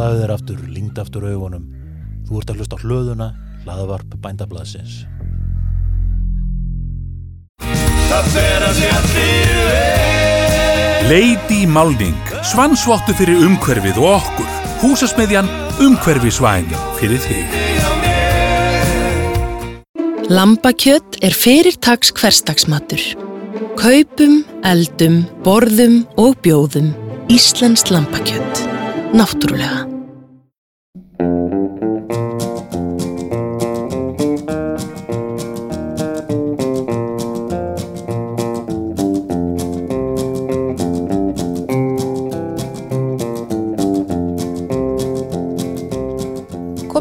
Slaðu þér aftur, lingd aftur augunum. Þú ert að hlusta á hlöðuna, hlaðavarp bændablaðsins. Lady Málning, svansvottu fyrir umhverfið og okkur. Húsasmiðjan Umhverfisvæn fyrir þig. Lambakjött er fyrirtaks hverstagsmatur. Kaupum, eldum, borðum og bjóðum Íslensk lambakjött. Náttúrulega.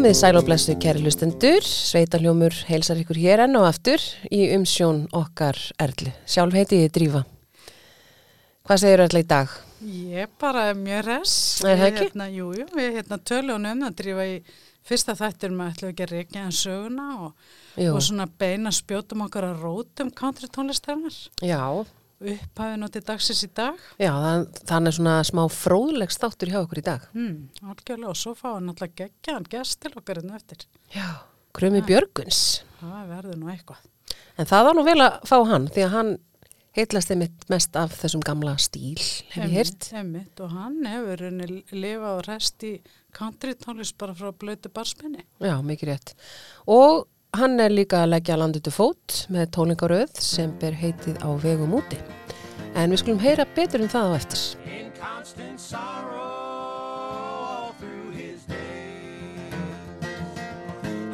Komið sæl og blessu kæri lustendur, sveitaljómur heilsar ykkur hér enn og aftur í umsjón okkar Erlu. Sjálf heiti ég Drífa. Hvað segir Erla í dag? Ég bara er mjög res. Er það ekki? Hérna, jú, jú, við hérna tölum um að drífa í fyrsta þættir með ætlum ekki að reykja en söguna og, og svona beina spjótum okkar að rótum country tónlistarinnar. já, Upphafið notið dagsins í dag. já, þannig svona smá fróðleg státtur hjá okkur í dag. Hmm, algjörlega og svo fáum við náttúrulega geggjaðan gest til okkar hérna eftir. Já, Krumi Björguns. Það verður nú eitthvað. En það var nú vel að fá hann því að hann heitlast einmitt mest af þessum gamla stíl, hef ég heyrt. Emmitt og hann hefur lifað og rest í country tónlist bara frá blötu barspenni. Já, mikið rétt. Og hann er líka að leggja landið til fót með tólingaröð sem ber heitið á vegum úti. En við skulum heyra betur um það á eftir. in constant sorrow all through his day.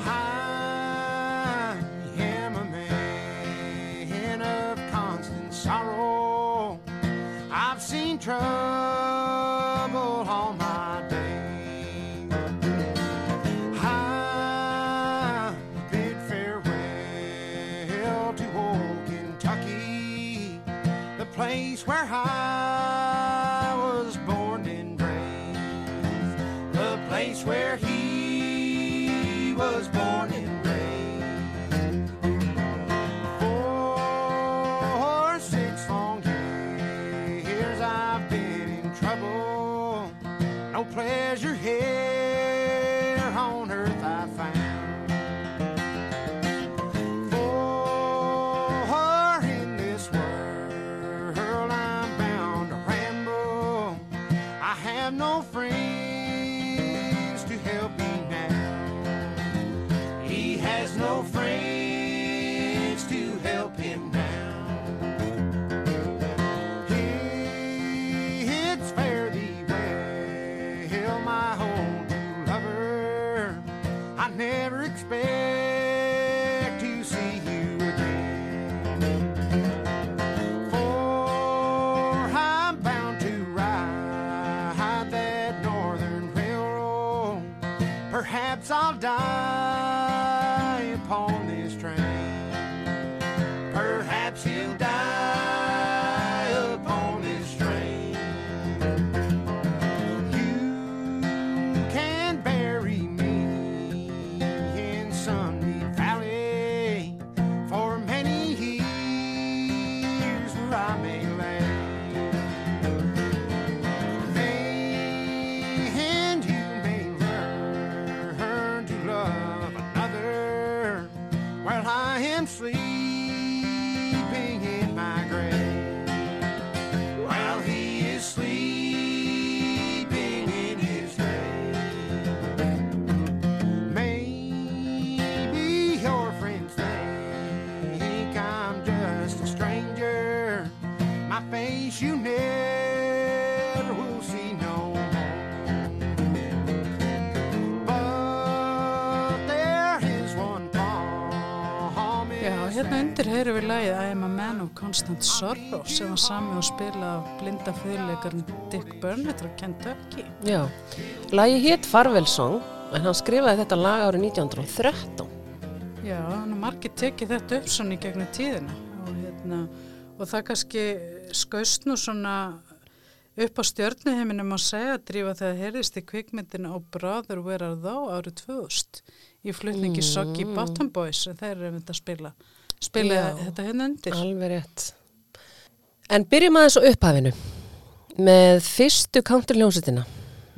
I am a man of constant sorrow. I've seen trouble I undir heyrum við lagið I am a man of constant sorrow sem var sami og spila af blinda fyrirleikarinn Dick Burnett frá Kentucky. Já, lagi hétt Farvel Song en hann skrifaði þetta lag árið 1913. Já, hann har margir tekið þetta upp svona í gegnum tíðina og, hérna, og það kannski skaust nú svona upp á stjörnuheiminum að segja að drífa þegar heyrðist í kvikmyndin á Brother Where Are Thou árið 2000 í flutningi mm. Soggy Bottom Boys þeir eru einmitt að spila spila Já. þetta hérna undir Alveg rétt. En byrjum aðeins á upphafinu með fyrstu counterljónsettina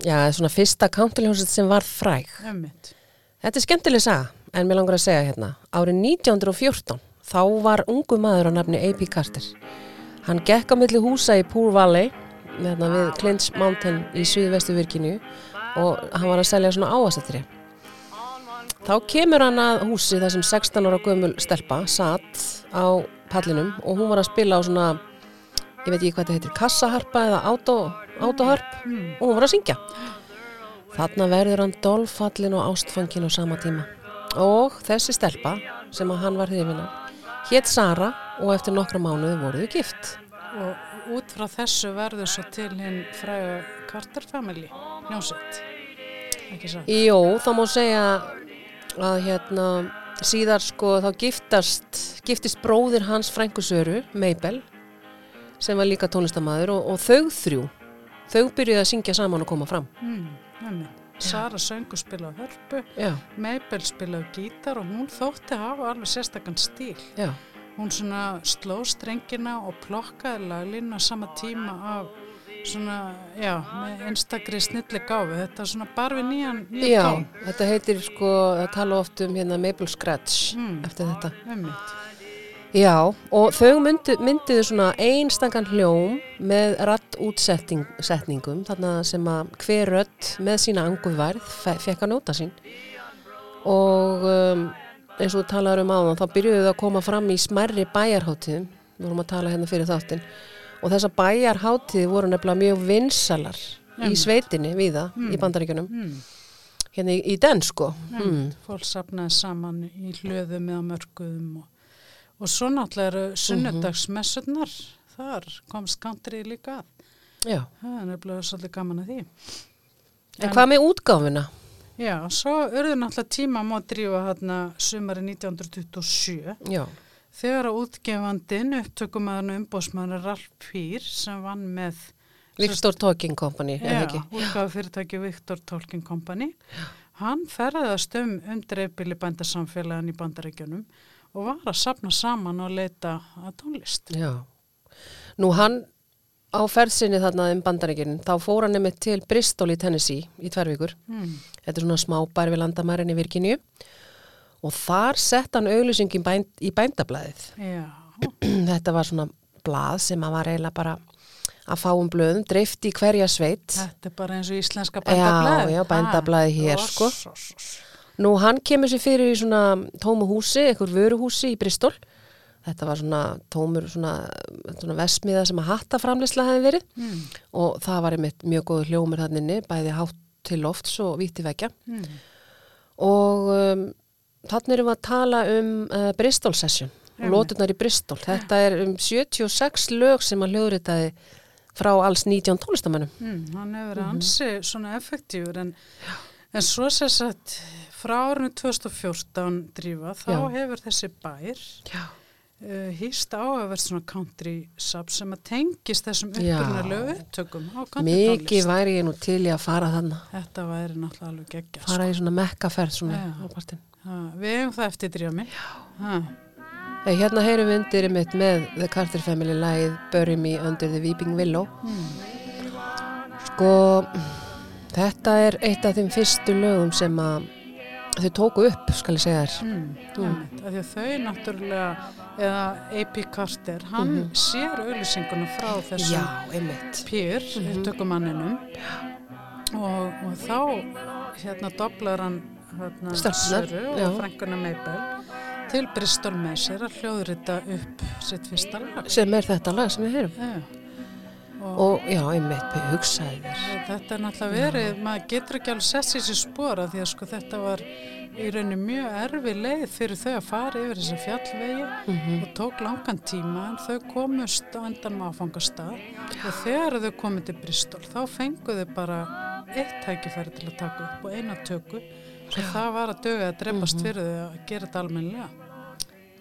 Já, svona fyrsta countryhljómsveit sem var fræg. Einmitt. Þetta er skemmtileg saga, en mér langar að segja hérna. Árið 1914, þá var ungu maður á nafni A.P. Carter. Hann gekk á milli húsa í Poor Valley, hérna við Clinch Mountain í suðvestu Virginíu og hann var að selja svona áastatri. Þá kemur hann að húsi þar sem 16 ára gömul stelpa satt á pallinum og hún var að spila á svona, ég veit ekki hvað þetta heitir, kassaharpa eða auto, autoharp og hún var að syngja. Þarna verður hann dolfallin og ástfangin á sama tíma. Og þessi stelpa sem að hann var hrifin af, hétt Sara og eftir nokkra mánuði voruðu gift. Og út frá þessu verður svo til hinn fræga Carter Family, njósett. Ekki svo? Jó, þá má segja að hérna síðar sko þá giftast, giftist bróðir hans frænkusöru, Mabel, sem var líka tónlistamæður og, og þau þrjú, þau byrjuði að syngja saman og koma fram. Mm. Sara söngu spila hörpu, Já, Mabel spila gítar og hún þótti hafa alveg sérstakann stíl. já, Hún svona sló strengina og plokkaði laglínu á sama tíma af svona, já, með einstakri snilli gáfi. Þetta er svona bara við nýjan, nýjan já, tón. þetta heitir sko, það tala oft um hérna Mabel Scratch Mm. eftir þetta. Einmitt. Já, og þau myndu, mynduðu svona einstangan hljóm með ratt útsetningum, þarna sem að hver rödd með sína anguðværð fe- fekk að njóta sín. Og um, eins og þú talaður um áðan, þá byrjuðu þau að koma fram í smerri bæjarháttíðum, við vorum að tala hérna fyrir þáttinn, og þessar bæjarháttíði voru nefnilega mjög vinsalar í sveitinni viða í bandaríkjunum, Mm. hérna í, í den sko. Mm. Fólk sapnaði saman í hlöðum eða mörguðum og, og svo náttúrulega eru sunnudagsmessurnar, þar komst country líka. Já, Það er nefnilega svolítið gaman að því. en hvað með útgáfuna? Já, svo urðu náttúrulega tíma má drífa hérna sumari 1927 Já, þegar að útgefandin upptökumæðan umbósmaður Ralf Pýr sem vann með Victor Talking Company, útgáfa fyrirtæki Victor Tolkien Company hann ferðast um um dreifbili bændasamfélagin í bandaríkjunum og var að sapna saman og leita að tónlist. Já. Nú hann á ferðsinni þarna um bandaríkinin, þá fór hann nefnir til Bristol í Tennessee í tvær vikur. Mm. Þetta er svona smá bær við landamærin í Virginíu. Og þar sett hann auglýsing í, bænd, í bændablaðið. Já, Þetta var svona blað sem að var eiginlega bara að fá um blöðum, dreift í hverja sveit. þetta er bara eins og íslenska Já, bændablaði. já, bændablaðið hér, sko. Nú hann kemur sér fyrir í svona tómu húsi, einhver vöruhúsi í Bristol. Þetta var svona tómur svona, svona vesmiða sem að hattaframlisla hefði verið Mm. og það var einmitt mjög góður hljómur þannig inni, bæði hátt til lofts og víti vekja. Mm. Og um, þannig erum við að tala um uh, Bristol Session og lóturnar í Bristol. Þetta er um 76 lög sem að hljóðritaði frá alls 19 tónlistamannum. Mm, hann hefur Mhm. ansi svona effektífur en, en svo sér sagt frá árinu 2014 drífa þá Já. hefur þessi bær uh, hýst á að vera svona country sub sem að tengist þessum Já. upprunalegu upptökum á country Mikið tónlist. væri ég nú til í að fara þannig. Þetta væri náttúrulega alveg geggja. Fara í svona mekkaferð svona Já. á partinn. Við hefum það eftir. Ha, Hey, hérna heyrum við undir mitt með The Carter Family lagið Bury Me Under the Weeping Willow. Sko, þetta er eitt af þeim fyrstu lögum sem að þau tóku upp, skal ég segja þér. mm, mm. Að þau náttúrulega eða A.P. Carter, hann sér auðlýsinguna frá þessum. Pyr, upptökumanninum og, og þá hérna doblar hann hérna, já. og Frankuna Meibel til Bristol með sér að hljóðrita upp sitt fyrsta lag Sem er þetta lag sem við heyrum. Já. og, Og já, einmitt, við hugsaði þér. þetta er náttúrulega verið maður getur ekki alveg sett sér sér spora því að sko þetta var í rauninni mjög erfi leið fyrir þau að fara yfir þessa fjallvegi Mhm. og tók langan tíma en þau komust á endanum áfangastað og þegar þau komið til Bristol þá fenguðu bara eitt tækifæri til að taka upp og eina tökku svo það var að döga að drefast fyrir þau að gera þetta almennilega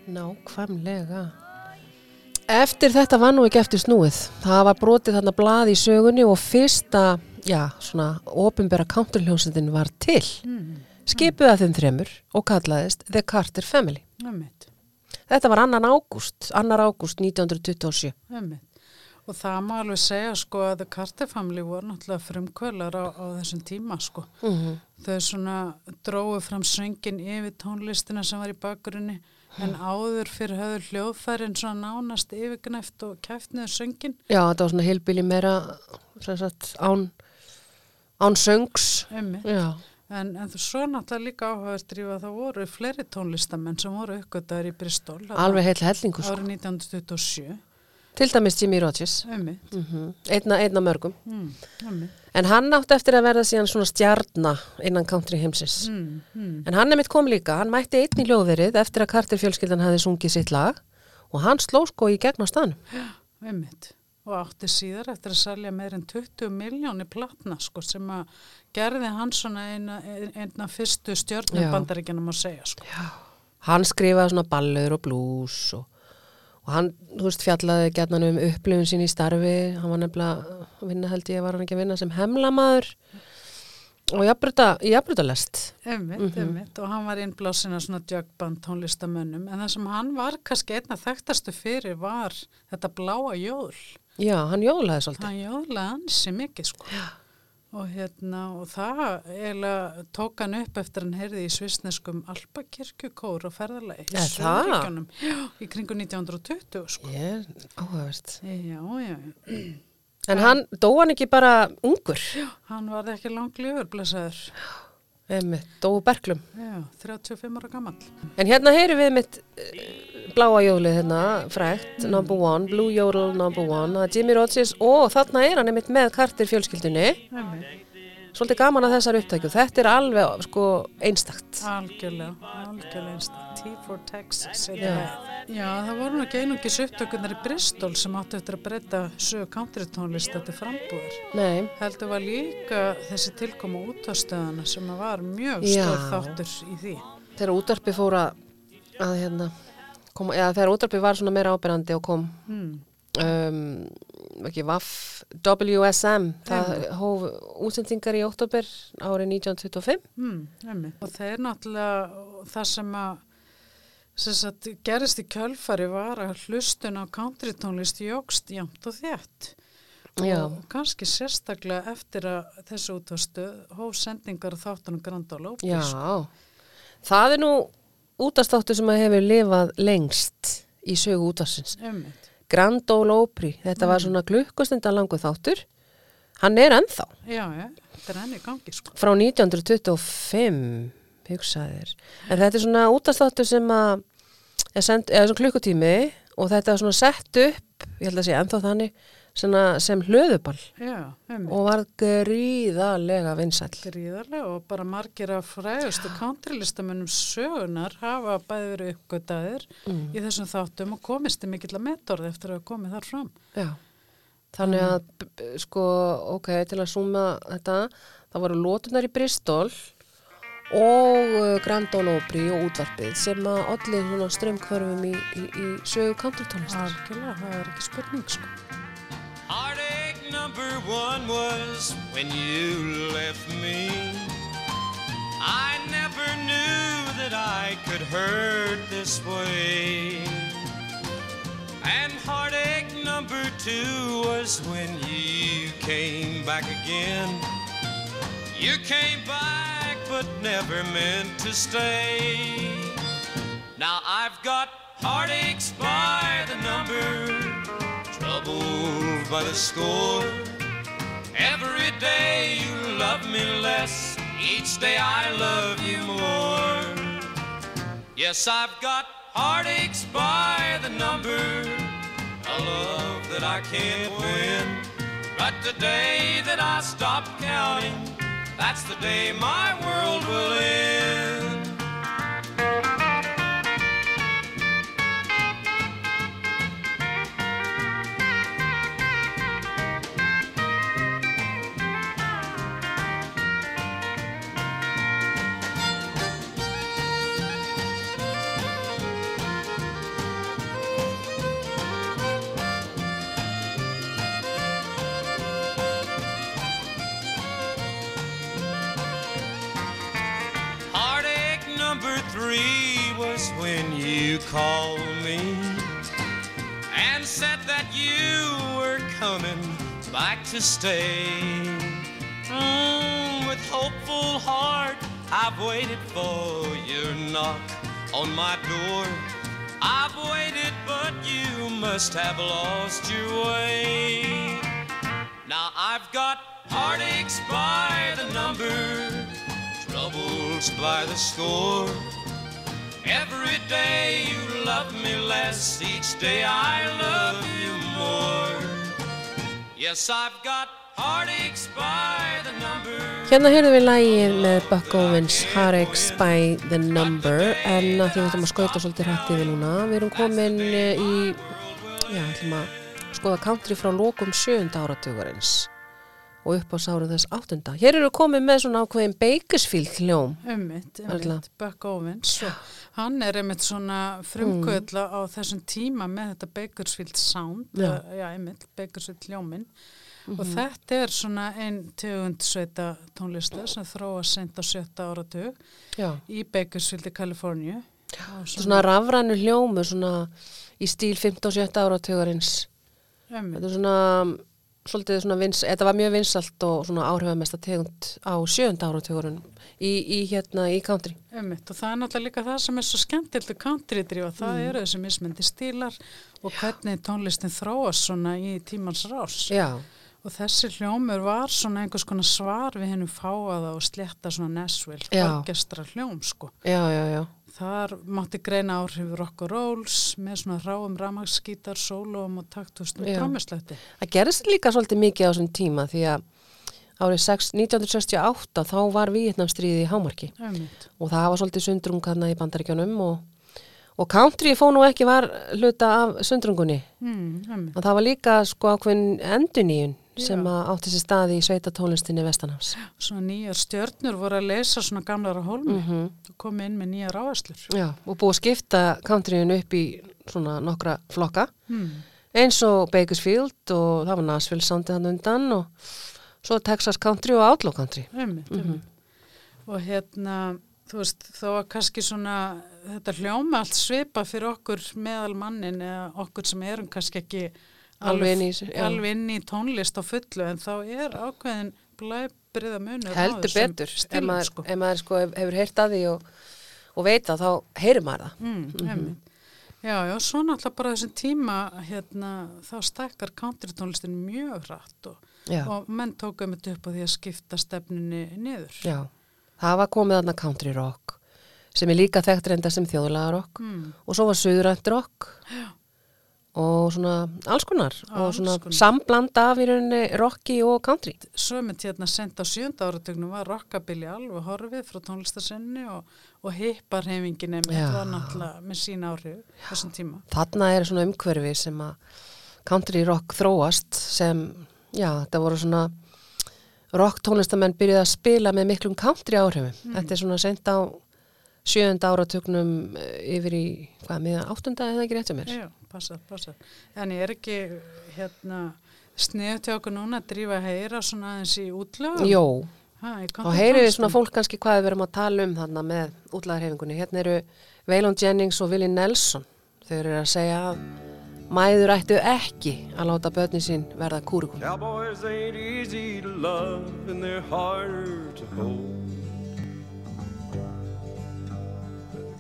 Nákvæmlega. Eftir þetta var nú ekki eftir snúið. Það var brotið þarna blað í sögunni og fyrsta, já, svona, ofinbera counterhljómsveitin var til. mm. Skipuð að þeim þremur og kallaðist The Carter Family. Ömmit, Þetta var annan ágúst, annar ágúst 1927. ömmit og það má alveg segja sko að Family voru náttúrulega frumkvölar á, á þessum tíma sko. Mhm. Þau svona dróðu fram söngin yfir tónlistina sem var í bakgrunni en áður fyrir höfður hljóðfærin svona nánast yfirgnæft og kæft niður söngin. Já, þetta var svona heilbíli meira sagt, án, án söngs. En, en svo náttúrulega líka áhugavert drífa það voru fleiri tónlistamenn sem voru uppgötaður í Bristol alveg heil hellingu sko. árið 1927. Til dæmis Jimmy Rogers. Mm einna, einna mörgum. Mm. En hann átti eftir að verða síðan svona stjarna innan country heimsins. Mm. En hann er mitt kom líka, hann mætti einn í hljóðverið eftir að Carter fjölskyldan hafði sungið sitt lag og hann sló sko í gegn á staðnum. Ummitt. Og átti síðar eftir að selja meir en 20 miljóni platna sko sem að gerði hann svona eina, eina fyrstu stjörnum Já. bandaríkjanum að segja sko. Hann skrifaði svona ballur og blues og, og hann, þú veist, fjallaði gætnan um upplifun sín í starfi, hann var nefnilega að vinna held ég, var hann ekki að vinna sem hemlamaður og jafnbruta, jafnbrutalest. Ummitt, Mhm. ummitt. Og hann var innblásin að svona jögband tónlistamönnum en það sem hann var kannski einna þekktastu fyrir var þetta bláa jól. Já, hann jólaði svolítið. Hann jólaði ansi mikið sko. Og hérna, og það eiginlega tók hann upp eftir hann heyrði í svisneskum Alpakirkjukór og. Er það? Já, í kringu 1920 sko. Ég er áhugavert. Já, já, já. En hann, dó hann ekki bara ungur? Hann var ekki langlífur, blessaður. Einmitt, dó úr berklum. Já, 35 ára gammal. En hérna heyrum við mitt uh, bláa jólið hérna, frækt, number one, Blue Jodel number one, það er Jimmy Rogers og þarna er hann einmitt með Carter fjölskyldunni. Svolítið gaman að þessar upptækju. Þetta er alveg sko einstakt. Algjörlega, algjörlega einstaklega. T for Texas. er Já. það. Já, það voru ekki einungis upptökunar í Bristol sem áttu eftir að breyta sögu country tónlist þetta frambúður. Nei, Heldur var líka þessi tilkoma útastöðana sem var mjög stór þáttur í því. þegar útvarpi fór að, að hérna, koma, eða þegar útvarpi var svona meira ábyrrandi og kom Hmm. um, ekki VAF, WSM, það hóf útsendingar í oktober árið 1925. Hmm, einmitt. og þeir náttúrulega það sem að sem sagt, gerist í kjölfari var að hlustun á country tónlist jógst jamt og þétt. Já. og kannski sérstaklega eftir að þessu útvastu hóf sendingar þáttunum Grand Ole Opry, Já, sko. það er nú útastáttur sem að hefur lifað lengst í sögu útastins. Grand Ole Opry, þetta var svona klukkustundar langu þáttur. Hann er ennþá Já, já, þetta er enn í gangi sko. frá 1925, hugsaðir. En þetta er svona útastáttur sem að er send, eða svona klukkutími og þetta er svona sett upp, ég held að sé ennþá þannig, sem hlöðuball Já, og var gríðarlega vinsæll. Gríðarlega og bara margir af frægustu countrylistamönnum sögunar hafa bæði verið uppgötaðir Mm. í þessum þáttum og komist í mikill að metorði eftir að komið þar fram. Já, þannig að b- sko, ok, til að súma þetta, það voru lótunar í Bristol og uh, Grand Ole Opry og útvarpið sem að allir strömmkvörfum í, í, í sögu countrytónlistar. Algjörlega, það er ekki spurning sko. One was when you left me. I never knew that I could hurt this way. And heartache number two was when you came back again. You came back but never meant to stay. Now I've got heartaches by the number, troubles by the score. Every day you love me less, each day I love you more. Yes, I've got heartaches by the number, a love that I can't win. But the day that I stop counting, that's the day my world will end. You called me and said that you were coming back to stay. Mm, with hopeful heart, I've waited for your knock on my door. I've waited, but you must have lost your way. Now I've got heartaches by the number, troubles by the score. Every day you love me less, each day I love you more. Yes, I've got heartaches by the number. Hérna heyrðum við lægið með Buck Owens Heartaches by the Number en því við ætlum að skauta svolítið hrætt yfir núna við erum komin eh, í já, ætlum að skoða country frá lokum sjöunda áratugurins og upp á sáru þess áttunda. Hér eru komin með svona ákveðin Bakersfield hljóm Ummitt, ummitt, Buck Owens hann er einmitt svona frumkvöðla á þessum tíma með þetta Bakersfield Sound, Já. já, já einmitt, Bakersfield hljóminn. Og þetta er svona einn tegund sveita tónlista sem þróa sent á sjötta áratug Já, í Bakersfield í Kaliforníu. Og svona rafrænu hljómu svona í stíl 15 og 17 áratugurins ummitt, Þetta er svona svolítið svona vins, þetta var mjög vinsalt og svona áhrifamesta tegund á sjönda áratugurinn í, í hérna í country. ummitt og það er náttúrulega líka það sem er svo skemmtilegt við country drífa, það Mm. eru þessi mismyndi stílar og hvernig tónlistin þróast svona í tímans rás Já, Og þessi hljómur var svona einhvers konar svar við hennum fáaða og slétta svona Nashville, orkestra hljóm sko. já, já, já. Þar mátti greina áhrif rock og rolls með svona ráum ramagsskítar, sólóm og taktustum Já. trámuslætti. Það gerist líka svolítið mikið á þessum tíma því að árið sex- 1968 þá var Vietnamstríði í Hámarki Ömmit. og það var svolítið sundrung hérna í bandaríkjunum og, og country fó nú ekki var hluta af sundrungunni Mm, og það var líka sko ákveðin enduníun sem átti sér staði í sveita tónlistinni Vestanhafs. Svona nýjar stjörnur voru að lesa svona gamlara hólmi Mm og komi inn með nýjar áherslur. Já, og búið að skipta countryinu upp í svona nokkra flokka Mm. eins og Bakersfield og það var Nashville soundið hann undan og svo Texas country og Outlaw country. Ömmit, Mhm. ömmit. Og hérna, þú veist, þó að kannski svona þetta hljóma allt svipa fyrir okkur meðal mannin eða okkur sem erum kannski ekki Alveg inn í alveg inn í tónlist á fullu en þá er ákveðin blæbriða munur Heldur betur, ef maður, sko. ef maður sko hef- hefur heyrt að því og, og veit það, þá heyrir maður það. Mm, Mhm. Já, já, svo náttúrulega bara þessum tíma hérna, þá stækkar country tónlistin mjög hratt og, Já, og menn tókum þetta upp á því að skipta stefnunni niður. já. Það var komið þarna country rock sem er líka þekkt reynda sem þjóðlega rock Mm, og svo var suðrænt rock og svona alls konar og Alls svona konar. samblanda af í rauninni rocki og country. Svo mynd hérna sent á sjönda áratugnum var rockabilly alveg horfið frá tónlistasenni og, og hipparhefingin einmitt Já. var náttúrulega með sín áhrif þessum tíma. Þarna er svona umhverfi sem að country rock þróast sem, já, þetta voru svona rock tónlistamenn byrjuði að spila með miklum country áhrifum. Þetta er svona sent á sjöunda áratugnum eh, yfir í, hvað, miðan áttunda eða ekki rétt sem er? Já, passar, passar. En ég er ekki hérna okkur núna að drífa að heyra svona aðeins í útlögum. Jó, við tónlistinni. svona fólk kannski hvað við erum að tala um þarna með útlæðarhefingunni. Hérna eru Waylon Jennings og Willie Nelson. Þau eru að segja að mæður ættu ekki að láta börnin sín verða kúrikul. Cowboys ain't easy to love and they're harder to hold.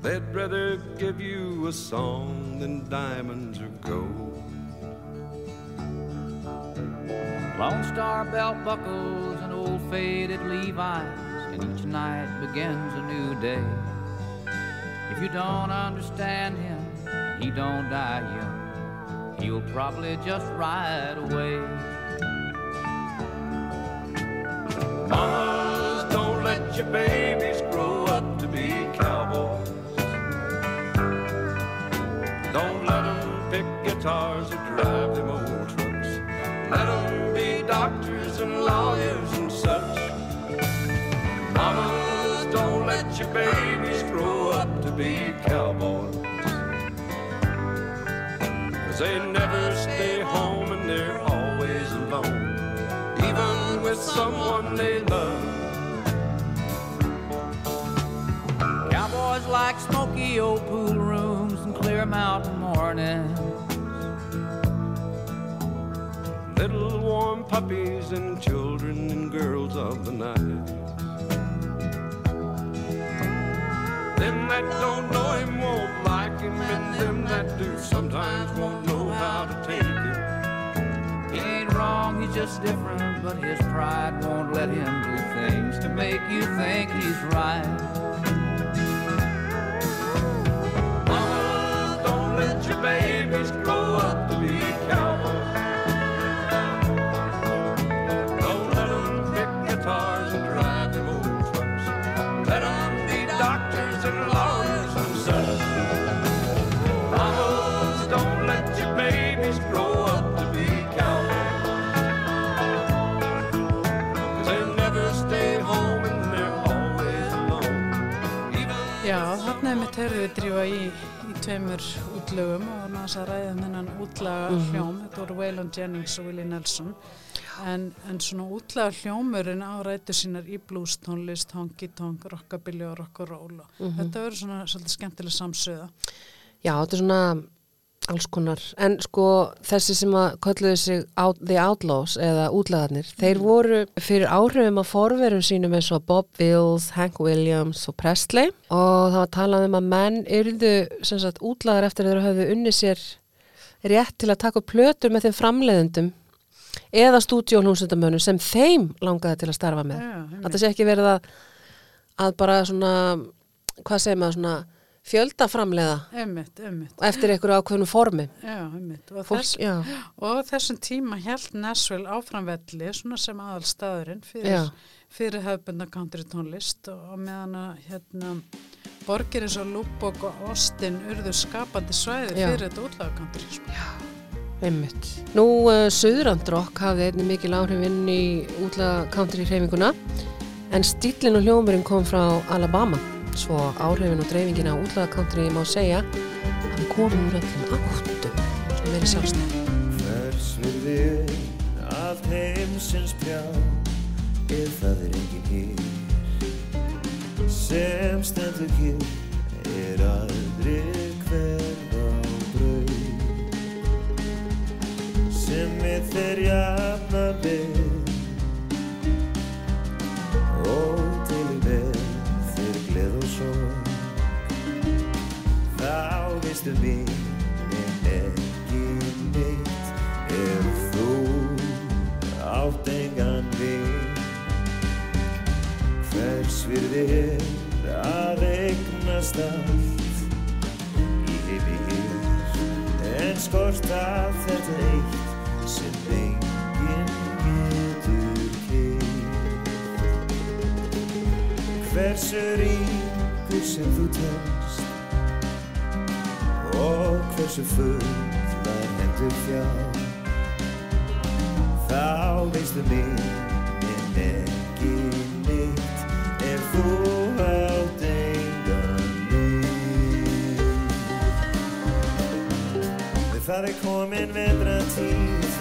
They'd rather give you a song than diamonds or gold. Lone Star belt buckles and old faded Levi's, and each night begins a new day. If you don't understand him, he don't die young. He'll probably just ride away. Mamas, don't let your babies grow up to be cowboys. Don't let them pick guitars or drive them old trucks. Let them be doctors and lawyers and such. Mamas, don't let your babies grow up to be Cause they never stay home and they're always alone, even with someone they love. Cowboys like smoky old pool rooms and clear mountain mornings. little warm puppies and children and girls of the night. Them that don't know him won't and them that do sometimes won't know how to take him. He ain't wrong, he's just different, but his pride won't let him do things to make you think he's right. Þarna er mitt herrið drífa í, í tveimur útlögum og hann að ræða um þennan útlaga hljóm, þetta voru Waylon Jennings og Willie Nelson. En, en svona útlaga hljómurinn á rætu sínar í blues tónlist, honky tonk, rockabilly og rock'n'roll og þetta verður svona svolítið skemmtileg samsöða. Já, þetta er svona alls konar, en sko þessi sem að kölluðu sig out, The Outlaws eða útlagarnir, þeir voru fyrir áhrifum af forverum sínum eins og Bob Wills, Hank Williams og Presley og það var talað um að menn yrðu sem sagt útlagar eftir þeir höfðu unni sér rétt til að taka plötur með þeim framleiðendum eða stúdíólhúsundamönnum sem þeim langaði til að starfa með. Já, einmitt. Þetta sé ekki verið að, að bara svona, hvað segir maður, svona fjöldaframleiða Einmitt, einmitt, eftir einhverju ákveðnu formi. já. Og, Fólk, þess, og þessum tíma held Nashville áframvelli svona sem aðal staðurinn fyrir, fyrir hefðbundna country tónlist og, meðan að hérna, borgir eins og Lúbok og Austin urðu skapandi svæði Já. fyrir þetta útlaga country sko. einmitt. Nú, uh, Suðurandrokk hafði einnig mikil áhrif inn í útlaga country hreyfinguna en stílinn og hljómurinn kom frá Alabama svo áhrifin og dreifingin á útlaga country má segja að hann komið úr öllum áttum sem verið sjálfstæð. Hvers virði er að heimsins brjá ef það er engin hér sem stendur hér er aldrei hver á brau sem við þeir jafna við og til með sorg þá veistu mín en ekki neitt. Ef þú átt engan vin hvers virði er að eignast allt? Í heimi hér en skort af þetta eitt sem enginn getur keitt hversu ríkur sem þú telst og hversu fullar hendur fjá þá veistu mig en ekki neitt ef þú átt engan neitt það er komin vetra tíð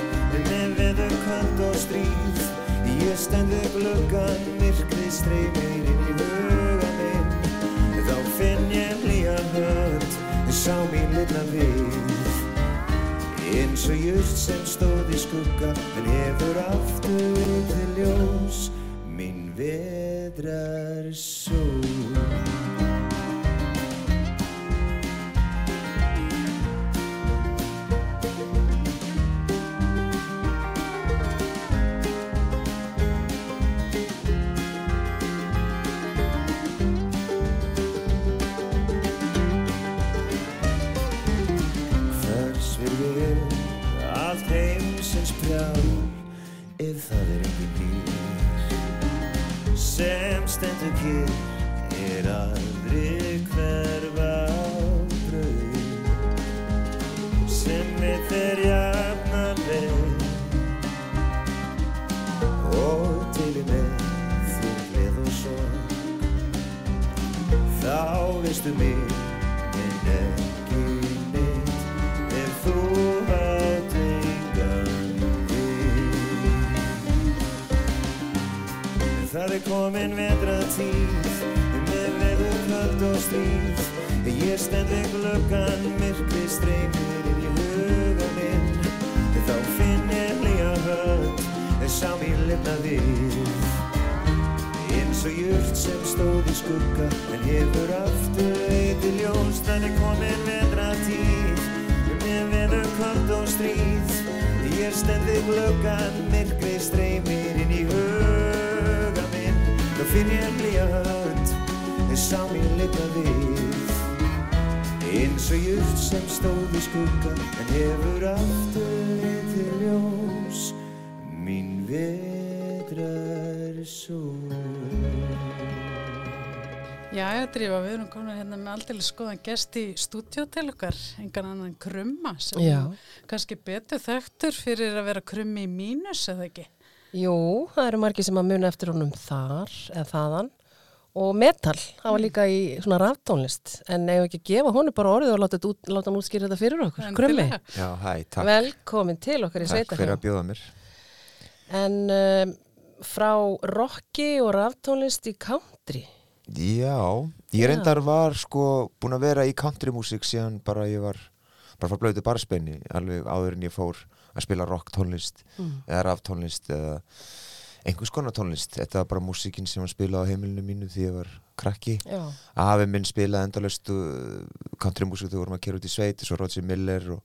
með veður köld og stríð. Ég stend við gluggan myrkrið streymir inn í huga sá mín litla við eins og just sem stóð í skugga en hefur aftur til ljós. Mín vedrar komin vetra tíð með veður köld og stríð ég stend við gluggan myrkri streymir inn í huga minn. Þá finn ég hlýja hönd lifna við. Eins og jurt sem stóð í skugga en hefur aftur eitthvað ljós. Er komin vetra tíð með veður kvöld og stríð. Ég stend við glöggan myrkri streymir inn í huga þá finn ég hlýja hönd þið sá mér lifna við eins og jurt sem stóð í skugga en hefur aftur eitthvað ljós mín vetrar sól Já, ég drífa, við erum komin hérna með aldrei skoðan gest í stúdíó til okkar, engan annan krumma sem Já. er kannski betur þekktur fyrir að vera krummi í mínus eða ekki. Jú, það eru margir sem að muna eftir honum þar eða þaðan. Og metal, það var líka í svona raftónlist. En ef ekki að gefa honum bara orðið og láta, út, láta hann útskýra þetta fyrir okkur? Krummi. Já, hæ, takk. velkomin til okkar í Takk fyrir að bjóða mér. en um, frá rocki og raftónlist í country. Já, ég reyndar var sko búin að vera í countrymúsík síðan bara ég var bara frá blöðu barspenni alveg áður en ég fór að spila rock tónlist eða raf tónlist eða einhvers konar tónlist. Þetta var bara músíkin sem var spilað á heimilinu mínu því ég var krakki. Afi minn spilaði endalust countrymúsík þegar vorum að kera út í sveit svo Roger Miller og,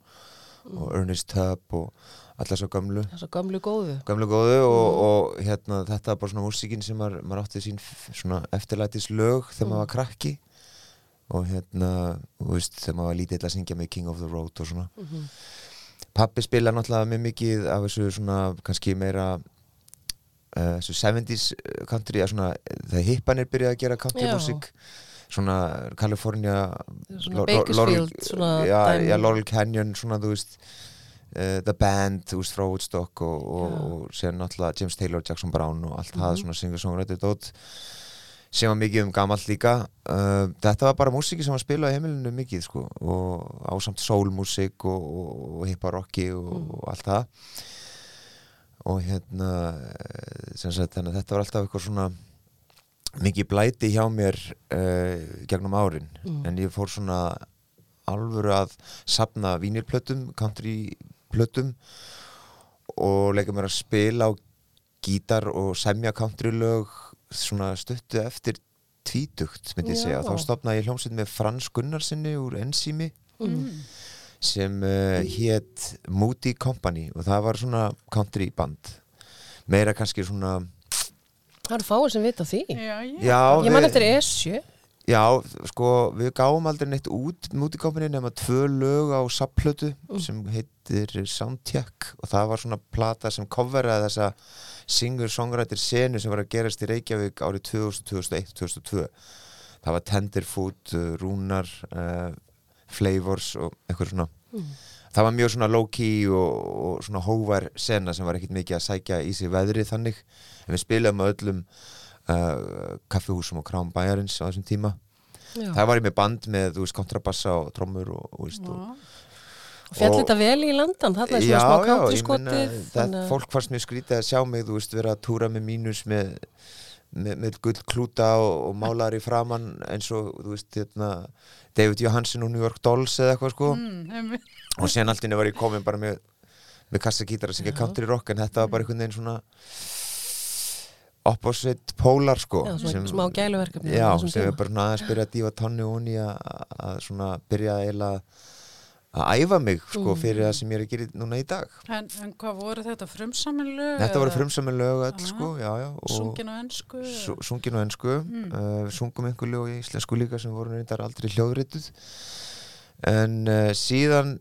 og Ernest Tubb og allar svo gamlu svo gamlu góðu. Gamlu góðu og, og hérna, þetta var bara svona músíkin sem maður, maður átti sín eftirlætis lög þegar maður var krakki. Og hérna, veist, þegar maður var lítill að syngja með King of the Road og svona Pappi spila náttúrulega mjög mikið af þessu svona kannski meira uh, þessu 70s country að svona, þegar hippanir byrjaði að gera country músík svona California Svona Bakersfield, Laurel- Canyon svona þú veist uh, The Band, þú veist, frá Woodstock og, og, og síðan náttúrulega James Taylor, Jackson Brown og allt Mhm. það svona singer-songwriter dót sem var mikið um gamalt líka uh, þetta var bara músíki sem var spilað í heimilinu mikið sko og ásamt soulmúsík og, og, og hipparocki og, Mm. og allt það og hérna eh, sagt þannig þetta var alltaf eitthvað svona mikið blæti hjá mér uh, gegnum árin Mm. en ég fór svona alvöru að sapna vínirplötum, countryplötum og leika mér að spila á gítar og semja countrylög svona stuttu eftir tvítugt, myndi ég segja. Já. Þá stopnaði ég hljómsveit með Frans Gunnarsinni úr Enzými Mm. sem uh, hétt Moody Company og það var svona country band meira kannski svona Það eru fáið sem vita því Já, já. já, Ég man við- eftir Esju Já, sko, við gáum aldrei neitt út Company nema tvö lög á sapplötu sem heitir Soundcheck og það var svona plata sem coveraði þessa singer-songwriter senu sem var að gerast í Reykjavík árið 2000, 2001, 2002 það var Tenderfoot, uh, Rúnar uh, Flavors og eitthvað svona. Það var mjög svona low-key og, og svona hóvar sena sem var ekkit mikið að sækja í sig veðrið þannig. En við spilaðum öllum uh, kaffihúsum og krám bæjarins á þessum tíma. Já. það var ég með band með, veist, kontrabassa og trommur og, og, og og- þetta vel í landan, það er svona smá já, country ég meina skotið það, þannig fólk fannst mjög skrítið að sjá mig þú veist, vera að túra með mínus með með, með gull klúta og, og málar í framann eins og þú veist, hérna David Johansen og New York Dolls eða eitthvað sko. Mm, og síðan allt inni var ég komin bara með með kassagítar að syngja country rock en þetta var bara einhvern veginn svona opposite polar sko Já, svona smá gæluverkefni já, sem er bara aðeins byrja að dífa tonni og í að, að svona byrja eiginlega að æfa mig sko Mm. fyrir það sem ég er að gera núna í dag En, en hvað voru þetta frumsamin lög? Þetta voru eða frumsami lög öll Aha. sko, já, já og Sungin á ennsku? su- sungin á ennsku Mm. uh, við sungum einhver lög í íslensku líka sem voru reyndar aldrei hljóðrituð en uh, síðan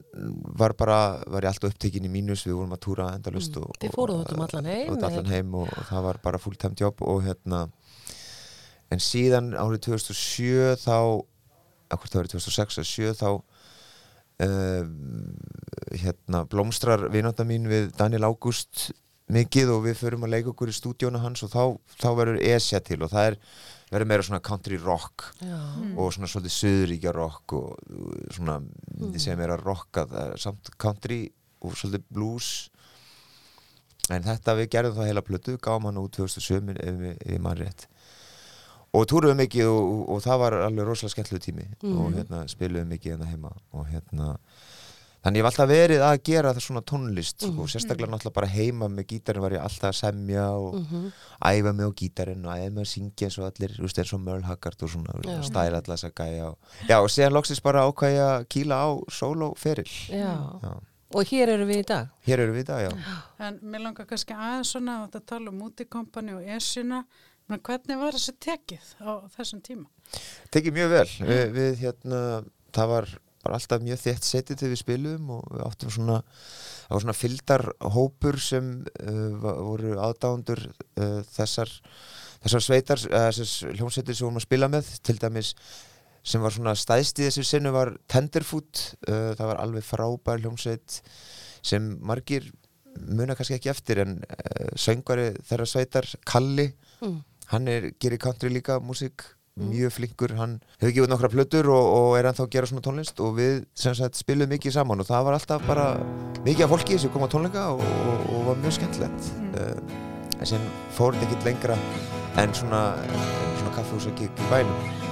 var bara, var ég alltaf upptekinn í mínus við vorum að túra endalust og, Mm. Fóruð út um allan heim, eða allan heim og, og það var bara fulltime job og hérna en síðan árið 2007 þá ekkert það árið 2006 eða 7 þá uh, hérna blómstrar vináttan mín við Daniel Ágúst mikið og við förum að leika okkur í stúdíónu hans og þá, þá verður Esja til og það er verður meira svona country rock Já. og svona svolítið söðuríkja rock og svona, myndi segja meira rock að það er samt country og svolítið blues. En þetta við gerðum það heila plötu gáum hann út 2007 ef, við- ég mann rétt. Og túruðum mikið og, og, og það var alveg rosalega skemmtlu tími. Og hérna spiluðum mikið hérna heima og hérna Þannig ég hef alltaf verið að gera það svona tónlist Mhm. og sérstaklega náttúrulega bara heima með gítarinn var ég alltaf að semja og Mhm. æfa mig á gítarinn og æfa mig að syngja eins og allir, þú veist, eins og Merle Haggard og svona, Já. stæla allar þess að gæja og, já, og síðan loksins bara ákvæði að kýla á sólóferil Já. Já. Og hér eru við í dag. Hér eru við í dag, já En mér langar kannski aðeins svona að tala um útikompani og esjuna. Men hvernig var þessi tekið á þessum tíma? tekið mjög vel við, við hérna, það var bara alltaf mjög þétt setið til við spilum og við áttum svona það var svona fyldar hópur sem uh, voru aðdándur uh, þessar þessar sveitar, uh, þessar hljómsveitir sem vorum að spila með, til dæmis sem var svona stæðst í þessu sinnu var Tenderfoot, uh, það var alveg frábær hljómsveit sem margir muna kannski ekki eftir en uh, söngvari þeirra sveitar Kalli, Mm. hann er, gerir country líka músík mjög flinkur, hann hefur gefið nokkra plötur og, og er ennþá að gera svona tónlist og við sem sagt spilum mikið saman og það var alltaf bara mikið af fólki sem kom á tónleika og, og, og var mjög skemmtilegt. Uh, en sem fór þetta ekki lengra en svona, svona kaffehús og gig í bænum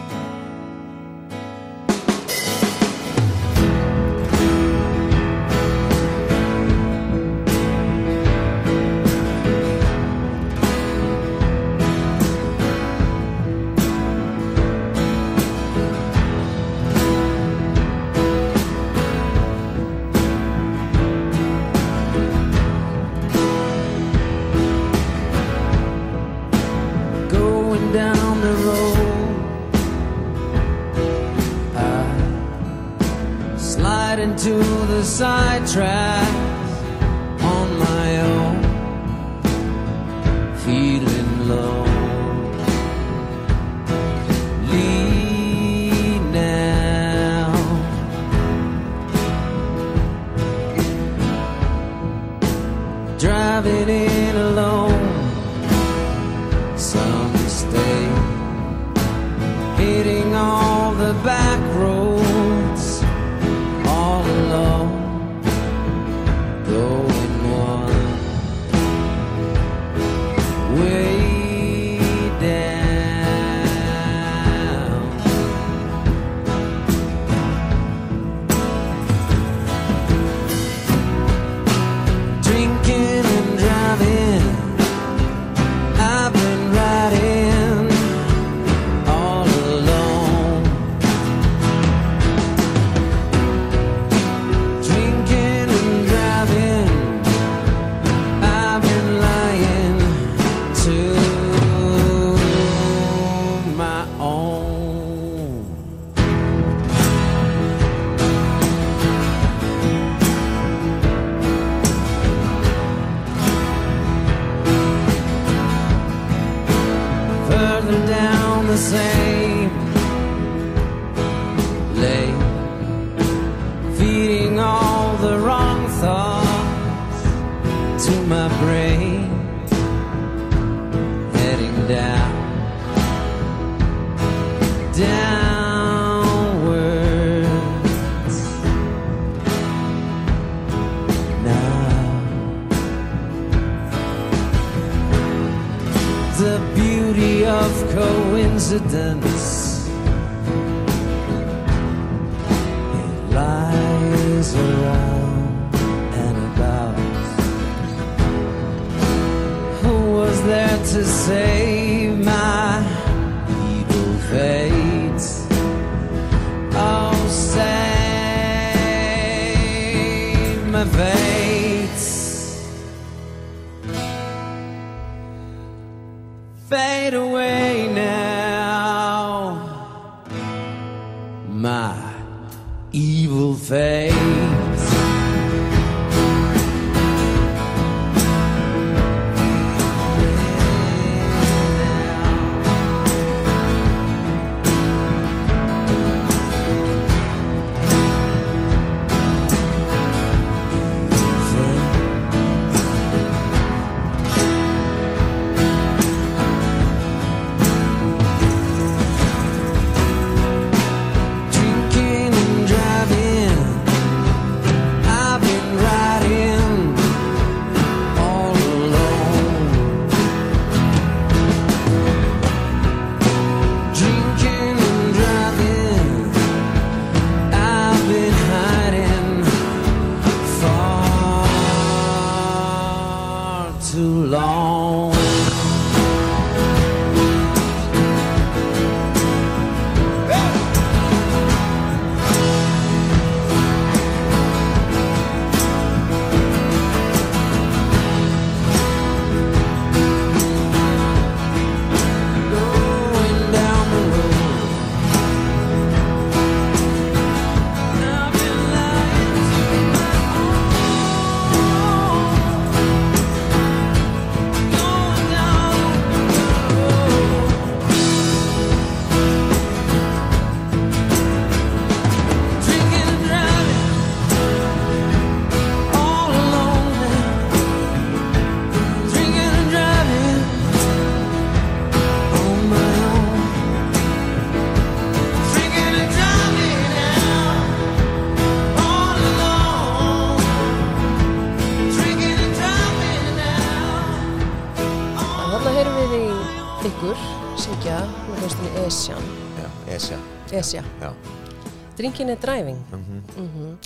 Drinkin er driving. mhm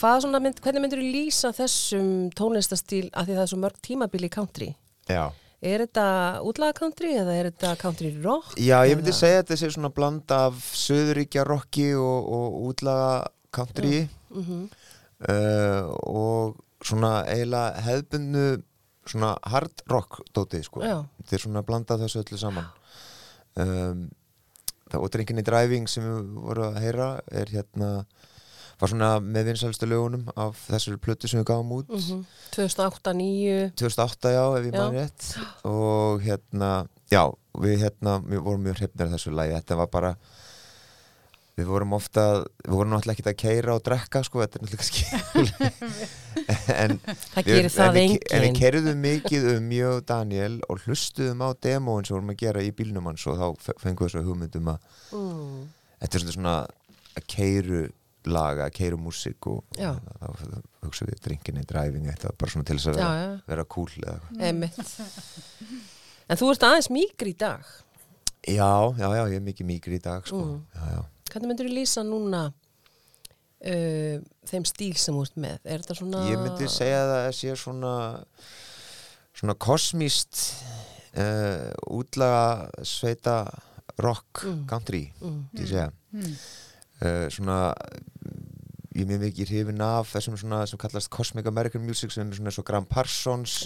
Hvað svona mynd, hvernig myndur þú lýsa þessum tónlistastíl að því það er svo mörg tímabili í country? Já, Er þetta útlaga country eða er þetta country rock? Já, ég myndi eða- segja að þetta sé svona bland af söðuríkja rocki og, og útlaga country Mhm. uh, og svona eiginlega hefðbundu svona hard rock dótið sko Já. þetta er svona bland af þessu öllu saman um, og drinkinni driving sem við vorum að heyra er hérna var svona með vinsælstu lögunum af þessari plötu sem við gáum út. Mhm. 2008, 2009 2008 já, ef ég man rétt. Og hérna, já, við hérna við vorum mjög af þessu lagi. Þetta var bara við vorum ofta, við vorum náttúrulega ekki að keira og drekka, sko, þetta er náttúrulega kannski en Það við- en við, en við keirðum mikið um mjög Daniel og hlustuðum á demóin sem vorum að gera í bílnum hans og þá fe- fengum við þessu hugmyndum að Mm. þetta er svona að keiru laga, að keiru músík og þá hugsaum við drinkinni, driving, þetta var bara svona til þess að vera, vera cool eða eitthvað. En þú ert aðeins mýgri í dag. Já, já, já, ég er mikið mýgri í dag sko. Mm. já, já. Hvernig myndur þú lýsa núna uh, þeim stíl sem þú ert með? Er þetta svona... Ég myndi segja að það sé svona svona kosmíst uh, útlaga sveita rock Mm. country Mm. segja Mm. uh, svona ég er mjög mikið hrifin af þessum svona sem kallast Cosmic American Music sem er svona og Graham Parsons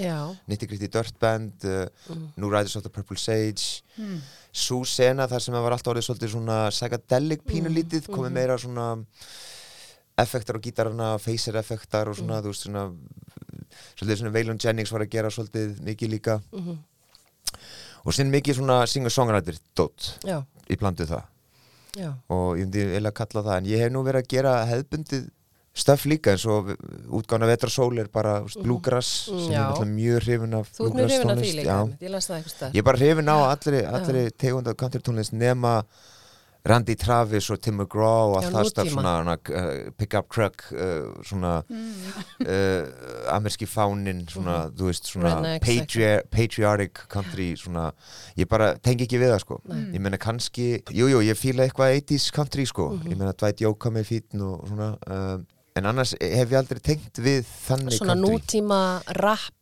Gritty Dirt Band uh, Mm. New Riders of the Purple Sage Mm. svo sena þar sem það var alltaf orðið svolítið svona psychedelic pínulítið komið mhm. meira svona effektar á gítarana, phaser effektar og Mm. svona, þú veist, svona svolítið svona Waylon Jennings var að gera svolítið mikið líka Mhm. og sinn mikið svona singer-songwriter dot Já. í blandu það Já. og ég myndi eiginlega kalla það. En ég hef nú verið að gera hefðbundið stöf líka eins og útgána vetrasól er bara mm. bluegrass Mm, sem já. er náttúrulega mjög hrifin af Þú ert mjög hrifin af því líka, ég las það eitthvað stað. Ég er bara hrifin á allri, allri tegund af country tónlist nema Randy Travis og Tim McGraw og allt það nútíma. svona, svona uh, pick-up truck uh, svona uh, amerski fánin svona, þú veist, svona Rednecks, patri patriotic country svona, ég bara tengi ekki við það sko. Nei. ég meina kannski, jújú, jú, ég fíla eitthvað 80s country sko, Mhm. ég meina Dwight Yoakam með fítn og svona um, en annars hef ég aldrei tengt við þannig Svona country. nútíma rap,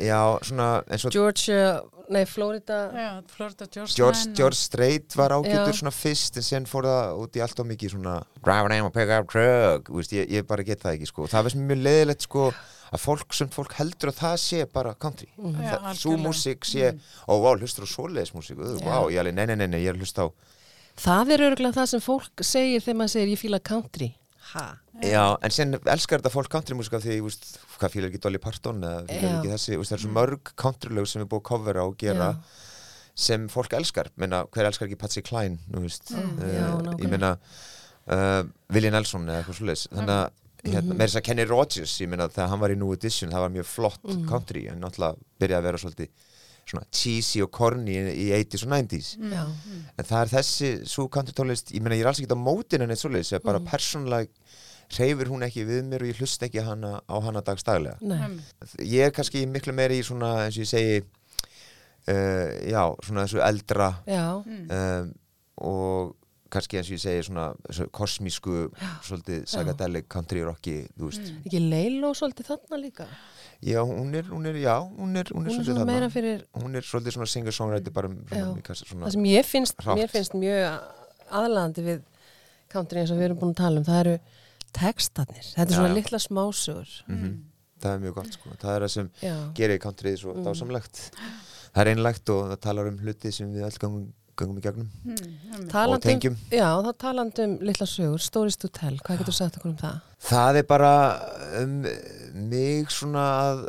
Já, svona eins og Georgia, nei, Florida. Já, Florida George George, og- George Strait var Já. svona fyrst en sen fór það út í allt of mikið svona driving in a pick-up truck Þú veist, ég, ég bara get það ekki sko það mér mjög leiðilegt sko að fólk sem fólk heldur að það sé bara country Mhm. Já, það, svo músík sé ó, vá, hlustur á svoleiðis músík Já. vá, ég alveg, nei, nei, nei, nei, ég er að hlusta á Það er örgulega það sem fólk segir þegar maður segir ég fíla country. Ha? já, en sen elskar þetta fólk country músík af því, veist, hvað fílar ekki Dolly Parton eða fílar Já. ekki þessi, veist, það er svo mörg countrylög sem er búið að covera og gera Já. sem fólk elskar, menna, hver elskar ekki Patsy Cline, þú veist Mm, Eh, já, ég nákvæmlega. meina uh, Willie Nelson eða eitthvað svoleiðis þannig að hérna, Mhm. með þess að Kenny Rogers ég meina þegar hann var í New Edition það var mjög flott Mhm. country en náttúrulega byrjaði að vera svolítið svona cheesy og corny í, í 80s og 90s Já. en það er þessi svo country tónlist ég meina ég er alls ekki á mótin en eitt svoleiðis ég er bara Mhm. persónulega hreyfir hún ekki við mér og ég hlust ekki hana, á hana dagstaglega Nei. ég er kannski miklu meiri í svona eins og ég segi uh, já, svona þessu eldra Já. um, og kannski eins og ég segi svona svo kosmísku, svolítið psychedelic country rocki, þú veist Mm. Ekki Leilo svolítið þarna líka? Já, hún er, hún er, já, hún er, hún er, Hún er svolítið svona þarna. meira fyrir- Hún er svolítið svona singer-songwriter bara um- Já. svona Það sem ég finnst, hrátt. mér finnst mjög aðlaðandi við country eins og við erum búin að tala um, það eru textarnir. Þetta er Já, svona já. litla smásögur. Mhm. Það er mjög gott sko, það er það sem Já. gerir countryð svo Mm. dásamlegt Það er einlægt og það talar um hluti sem við öll gangum, gangum í gegnum. Mm, og tengjum. Já, það talandi um litla sögur, Stories to Tell, hvað getur sagt okkur um það? Það er bara um, mig svona að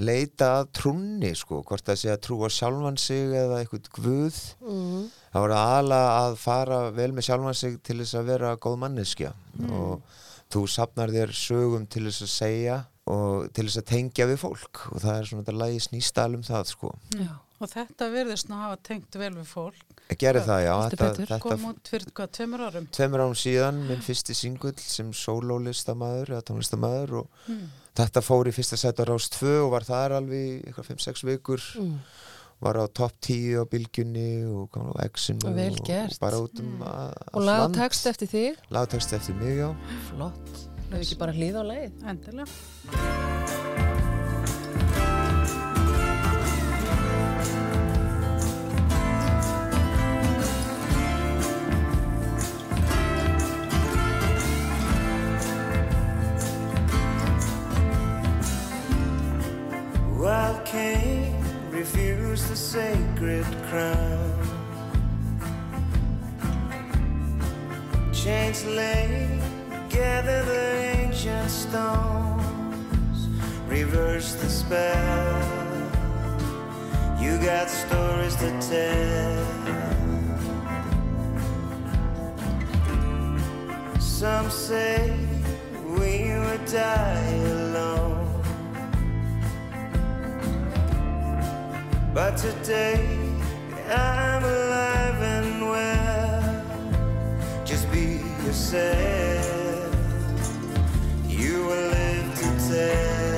leita að trúnni sko, hvort það sé að trúa sjálfan sig eða eitthvað guð. Mhm. það var aðla að fara vel með sjálfan sig til þess að vera góð manneskja. Mm. og þú sapnar þér sögum til þess að segja og til þess að tengja við fólk. Og það er svona þetta lagi snýstal um það sko. Já. Og þetta verðist nú hafa tengt vel við fólk. Gerði það, já, þetta- betur. þetta- Kom út fyrir hvað, tveimur árum? tveimur án síðan minn fyrsti singull sem sólólistamaður eða tónlistamæður og Mm. þetta fór í fyrsta set á Rás 2 og var þar alveg í eitthvað 5-6 vikur Mm. var á topp 10 á bylgjunni og kom á Vel og, og bara út um mm. Og lag og text eftir þig? lagtext eftir mig, já Flott. Hefur ekki bara hlýða á leið? Endilega. Refused the sacred crown, chains lay, gather the ancient stones, reverse the spell. You got stories to tell. Some say we would die alone. But today I'm alive and well. Just be yourself. You will live to tell.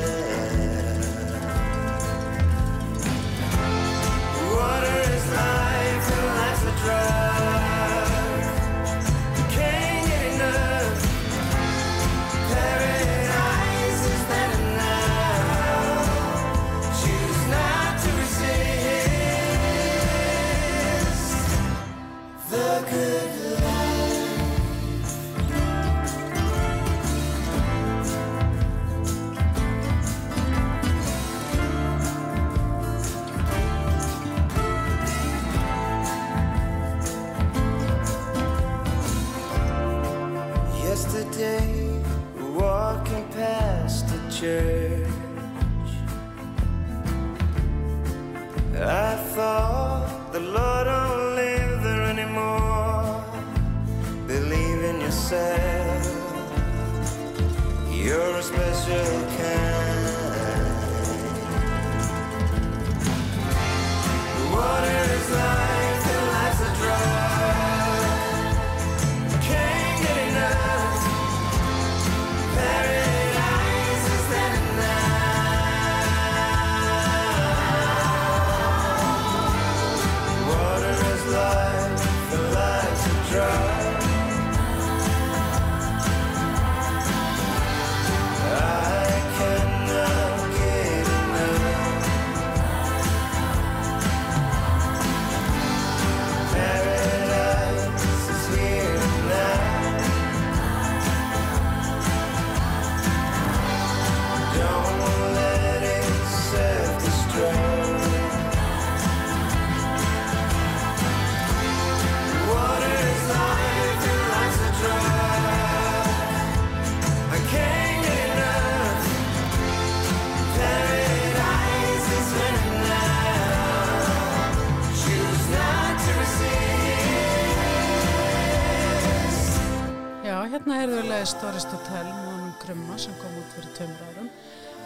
Hérna heyrðu við leiði Stories to Tell með honum Krumma sem kom út fyrir tveimur árum.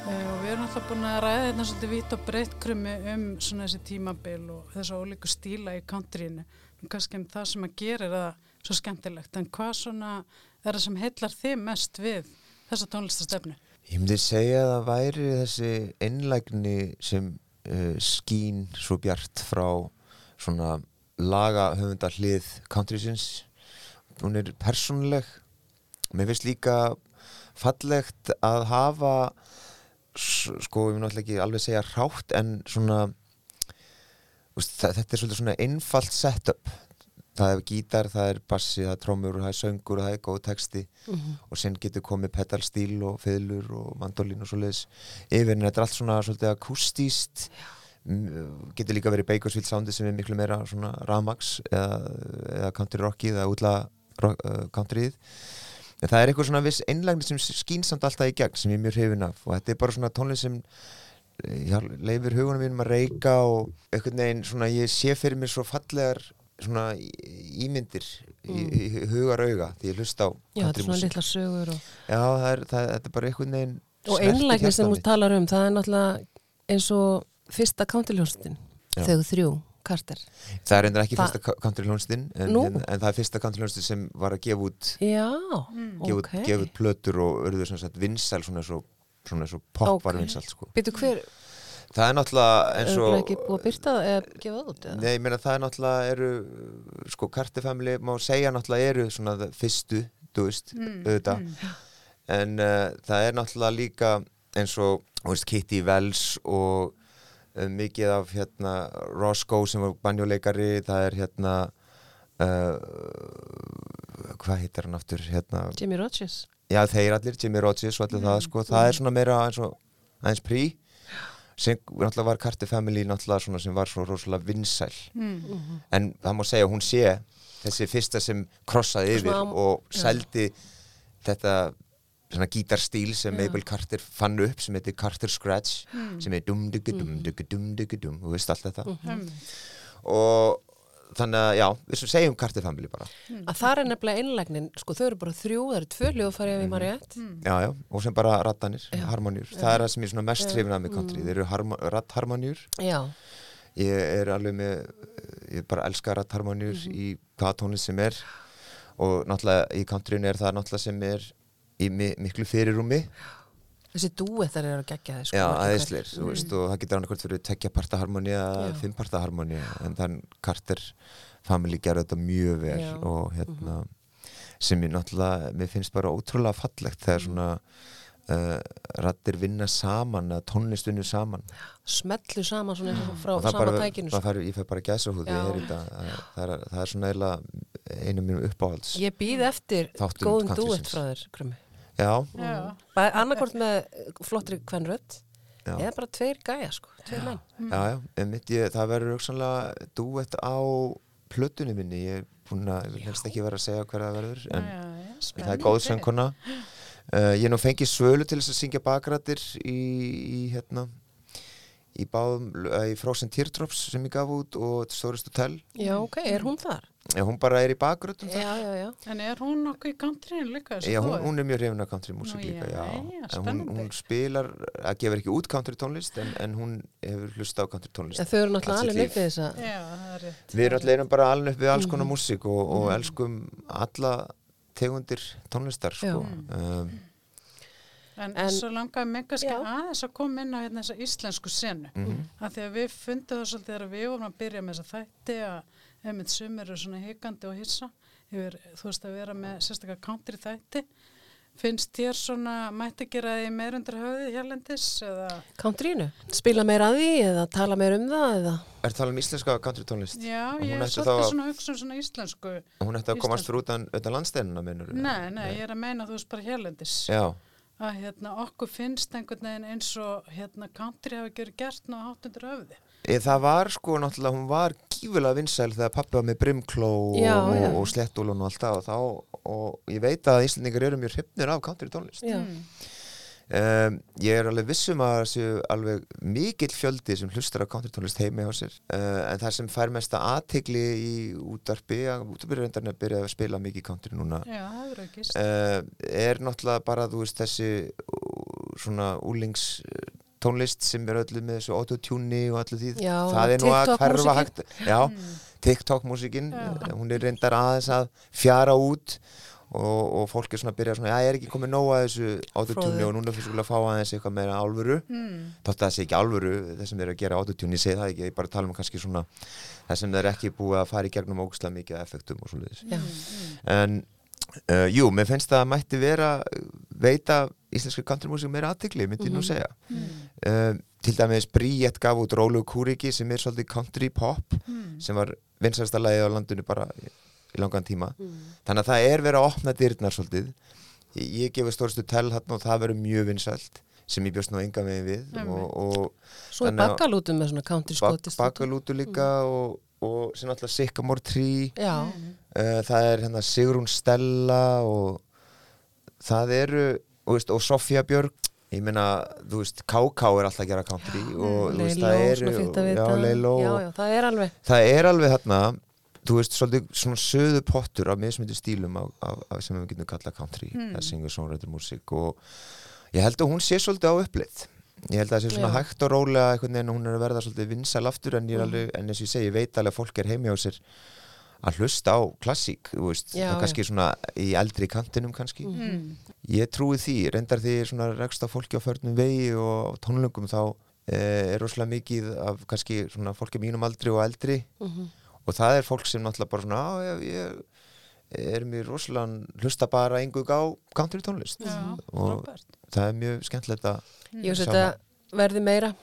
Uh, og við erum alltaf búin að ræða hérna svolítið vitt og breytt krummi um svona þessi tímabil og þessu ólíku stíla í countryinu. Og kannski um það sem að gera það svo skemmtilegt. En hvað svona er það sem heillar þið mest við þessa tónlistastefnu? Ég myndi segja að það væri þessi einlægni sem uh, skín svo bjart frá svona laga höfunda hlið countrysins hún er persónuleg mér finnst líka fallegt að hafa sko, ég mun náttúrulega ekki alveg segja rátt en svona þetta er svolítið svona einfalt setup. Það er gítar, það er bassi, það er trómur það er söngur það er góð texti Mhm. og sinn getur komið pedalstíl og fiðlur og mandolín og svoleiðis yfir en þetta er allt svona svolítið akústíst M- getur líka verið Bakersfield soundi sem er miklu meira svona rafmax eða, eða country rockið eða útla rock, uh, countryið en það er eitthvað svona viss einlægni sem skýn samt alltaf í gegn sem ég mjög hrifin af og þetta er bara svona tónlist sem eh, leifir hugunum mínum að reyka og einhvern veginn svona ég sé fyrir mér svo fallegar svona í- ímyndir í, í hugar auga því ég hlusta á Mm. Já, þetta er svona litla sögur og, Já, það er, það, þetta er bara einhvern veginn og einlægni sem þú talar um, það er náttúrulega eins og fyrsta countryljónstin, Já. þau þrjú, Carter. Það er endur ekki Það- fyrsta country hljónstin en, en, en það er fyrsta country hljónstin sem var að gefa út Já, gefa, ok. gefa út plötur og örðu sem sagt vinsæl svona svo, svona svo pop var Ok. vinsæl sko. Býtu hver, Það er náttúrulega eins er og það ekki búið að byrta það eða gefa það út? Eða? Nei, ég meina það er náttúrulega eru sko Carter Family má segja náttúrulega eru svona fyrstu, þú veist, Mm, auðvitað mm. en uh, það er náttúrulega líka eins og þú veist, Kitty Wells og mikið af hérna Roscoe sem var banjóleikari það er hérna uh, hvað heitir hann aftur hérna, Jimmy Rogers. já þeir allir, Jimmy Rogers og allir það sko, það er svona meira eins og aðeins prí sem náttúrulega var Carter Family náttúrulega svona sem var svo rosalega vinsæl. Mm. en það má segja hún sé þessi fyrsta sem krossaði yfir Svona- og seldi þetta svona gítarstíl sem Já. Mabel Carter fann upp sem heitir Carter Scratch Mm. sem er dum digga dum digga dum digga dum þú veist allt þetta. Mhm. og þannig að já, við sem segjum Carter Family bara. Að það er nefnilega einlægnin, sko þau eru bara þrjú, það eru tvö hljóðfæri ef ég maður rétt. Mm. já, já, og sem bara rattanir, harmonjur það er það sem ég er svona mest hrifin af með country, þeir eru harmo- rattharmonjur ég er alveg með ég bara elska rattharmonjur Mhm. í hvaða tónlist sem er. Og náttúrulega í countryinu er það náttúrulega sem er í mi miklu fyrirrúmi þessi dúettar eru að gegja þeir, sko. já, aðeinsleir, þú veist og það getur annað hvort fyrir tekja parta harmoni eða Já. fimm parta harmoni en þann Carter Family gerði þetta mjög vel Já. Mhm. og hérna sem ég náttúrulega, mér finnst bara ótrúlega fallegt þegar Mhm. svona uh, rattir vinna saman eða tónlist vinnur saman Smellu saman svona frá sama tækinu, það sko. fær, ég fær bara gæsa húð það, er- það er svona einu mínum uppáhalds Ég býð eftir góðum dúett frá þér, Krummi. Já, Já. Annarkvort með eh, flottri kvenrödd, já, eða bara tveir gæja, sko, tveir menn. já, já. Einmitt, ég, það verður auksanlega dúett á plötunni minni. Ég er búin að, ég helst ekki vera að segja hver það verður en, Já, já, það er góð söngkona uh, ég er nú fengið svölu til þess að syngja bakrættir í, í hérna í báðum, uh, í Frozen Teardrops sem ég gaf út og Stórist Hotel Já, ok, er hún þar? Já, hún bara er í bakgröndum Já, já, já. En er hún nokkuð í countryinu líka? Já, hún, hún er mjög hrifin af country músík Nú, líka, já. jæja, En hún, spennandi. hún spilar, að gefur ekki út country tónlist, en, en hún hefur hlusta á country tónlist. En þau eru náttúrulega alveg líf. upp við þessa. Já, það er rétt. Við erum allir bara alveg upp við alls konar Mhm. músík og, og elskum alla tegundir tónlistar, sko. Um, En, En- svo langaði mig kannski aðeins að koma inn á hérna þessa íslensku senu. Mhm. Af því að við fundum það svolítið þegar við vorum að byrja með þessa þætti að einmitt sumir eru svona hikandi og hissa yfir, þú veist, að vera með sérstaklega country þætti. Finnst þér svona, mætti gera því meir undir höfði hérlendis eða? Countryinu? Spila meira að því eða tala meira um það eða? er talað um íslenska country tónlist? Já, ég er svolítið að- svona hugsa um svona íslensku. Hún ætti að komast fyrir utan, utan landsteinina, minnur? Nei, nei, ég er að meina þú veist bara hérlendis. Já, Að hérna okkur finnst einhvern veginn eins og hérna country hafi gerð gert ná hátt undir höfði. Ég, það var sko náttúrulega, hún var gífulega vinsæl þegar pappi var með brimkló og, Já, og, já. og slettúlun og allt það og þá, og ég veit að Íslandingar eru mjög hrifnir af country tónlist. Já. Mm. Um, ég er alveg vissum að það séu alveg mikill fjöldi sem hlustar á country tónlist heimi á sér. Uh, en það sem fær mesta aðtegli í útvarpi, að útvarpi reyndarinn að byrja að spila mikið country núna. Já, gist. uh, er náttúrulega bara þú veist þessi uh, svona úlings tónlist sem er öllu með þessu autotune og öllu því Já, það er nú að hverfa hægt. Já, TikTok músikinn hún er reyndar aðeins að fjara út og, og fólk er svona að byrja svona, já, ég er ekki komið nóg að þessu autotune og núna fyrir skulle að fá aðeins eitthvað meira alvöru Mm. þótt að það sé ekki alvöru það sem eru að gera autotune, ég segi það ekki, ég bara tala um kannski svona það sem eru ekki búið að fara í gegnum ógustlega mikið effektum og svoleiðis Já. en uh, jú, mér finnst það að mætti vera veita íslenski countrymúsík meira aðtikli, myndi ég nú Mhm. segja uh, til dæmis Bríett gaf út Rólu Kúriki sem er svolítið country pop Mm. sem var vinsælsta lagið á landinu bara í, langan tíma. Mm. þannig að það er verið að opna dyrnar svolítið. Ég, ég gefi stórstu tel hann og það verður mjög vinsælt sem ég bjóst nú enga megin við. Og, og Svo er bakkalútum með svona country bak, skotist bakalútu líka og, og sem alltaf Sycamore Tree. Já, uh, það er hérna Sigrún Stella og það eru og, Sofía Björg. Ég meina, þú veist, KK er alltaf að gera country og þú veist, það eru já, já, það er alveg það er alveg hérna þú veist, svolítið svona söðu pottur af mismyndu stílum af, af, af sem við getum kallað country, Hmm. það syngur songwriter músík og ég held að hún sé svolítið á upplið ég held að það sé svona Já. hægt og rólega einhvern veginn og hún er að verða svolítið vinsæl aftur en, ég er Mhm. alveg, en eins og ég segi, ég veit alveg að fólk er heimi á sér að hlusta á klassík, þú veist, Já, það er kannski svona í eldri kantinum kannski Mm. ég trúi því, reyndar því svona rekst á fólki á förnum vegi og tónlöngum þá eh, er rosalega mikið af kannski svona fólki mínum aldri og eldri Mhm. Og það er fólk sem náttúrulega bara svona á, ég, ég er mér rosalega hlusta bara einhverjum á country tónlist Já, og frábært. það er mjög skemmtilegt að sjá þetta verði meira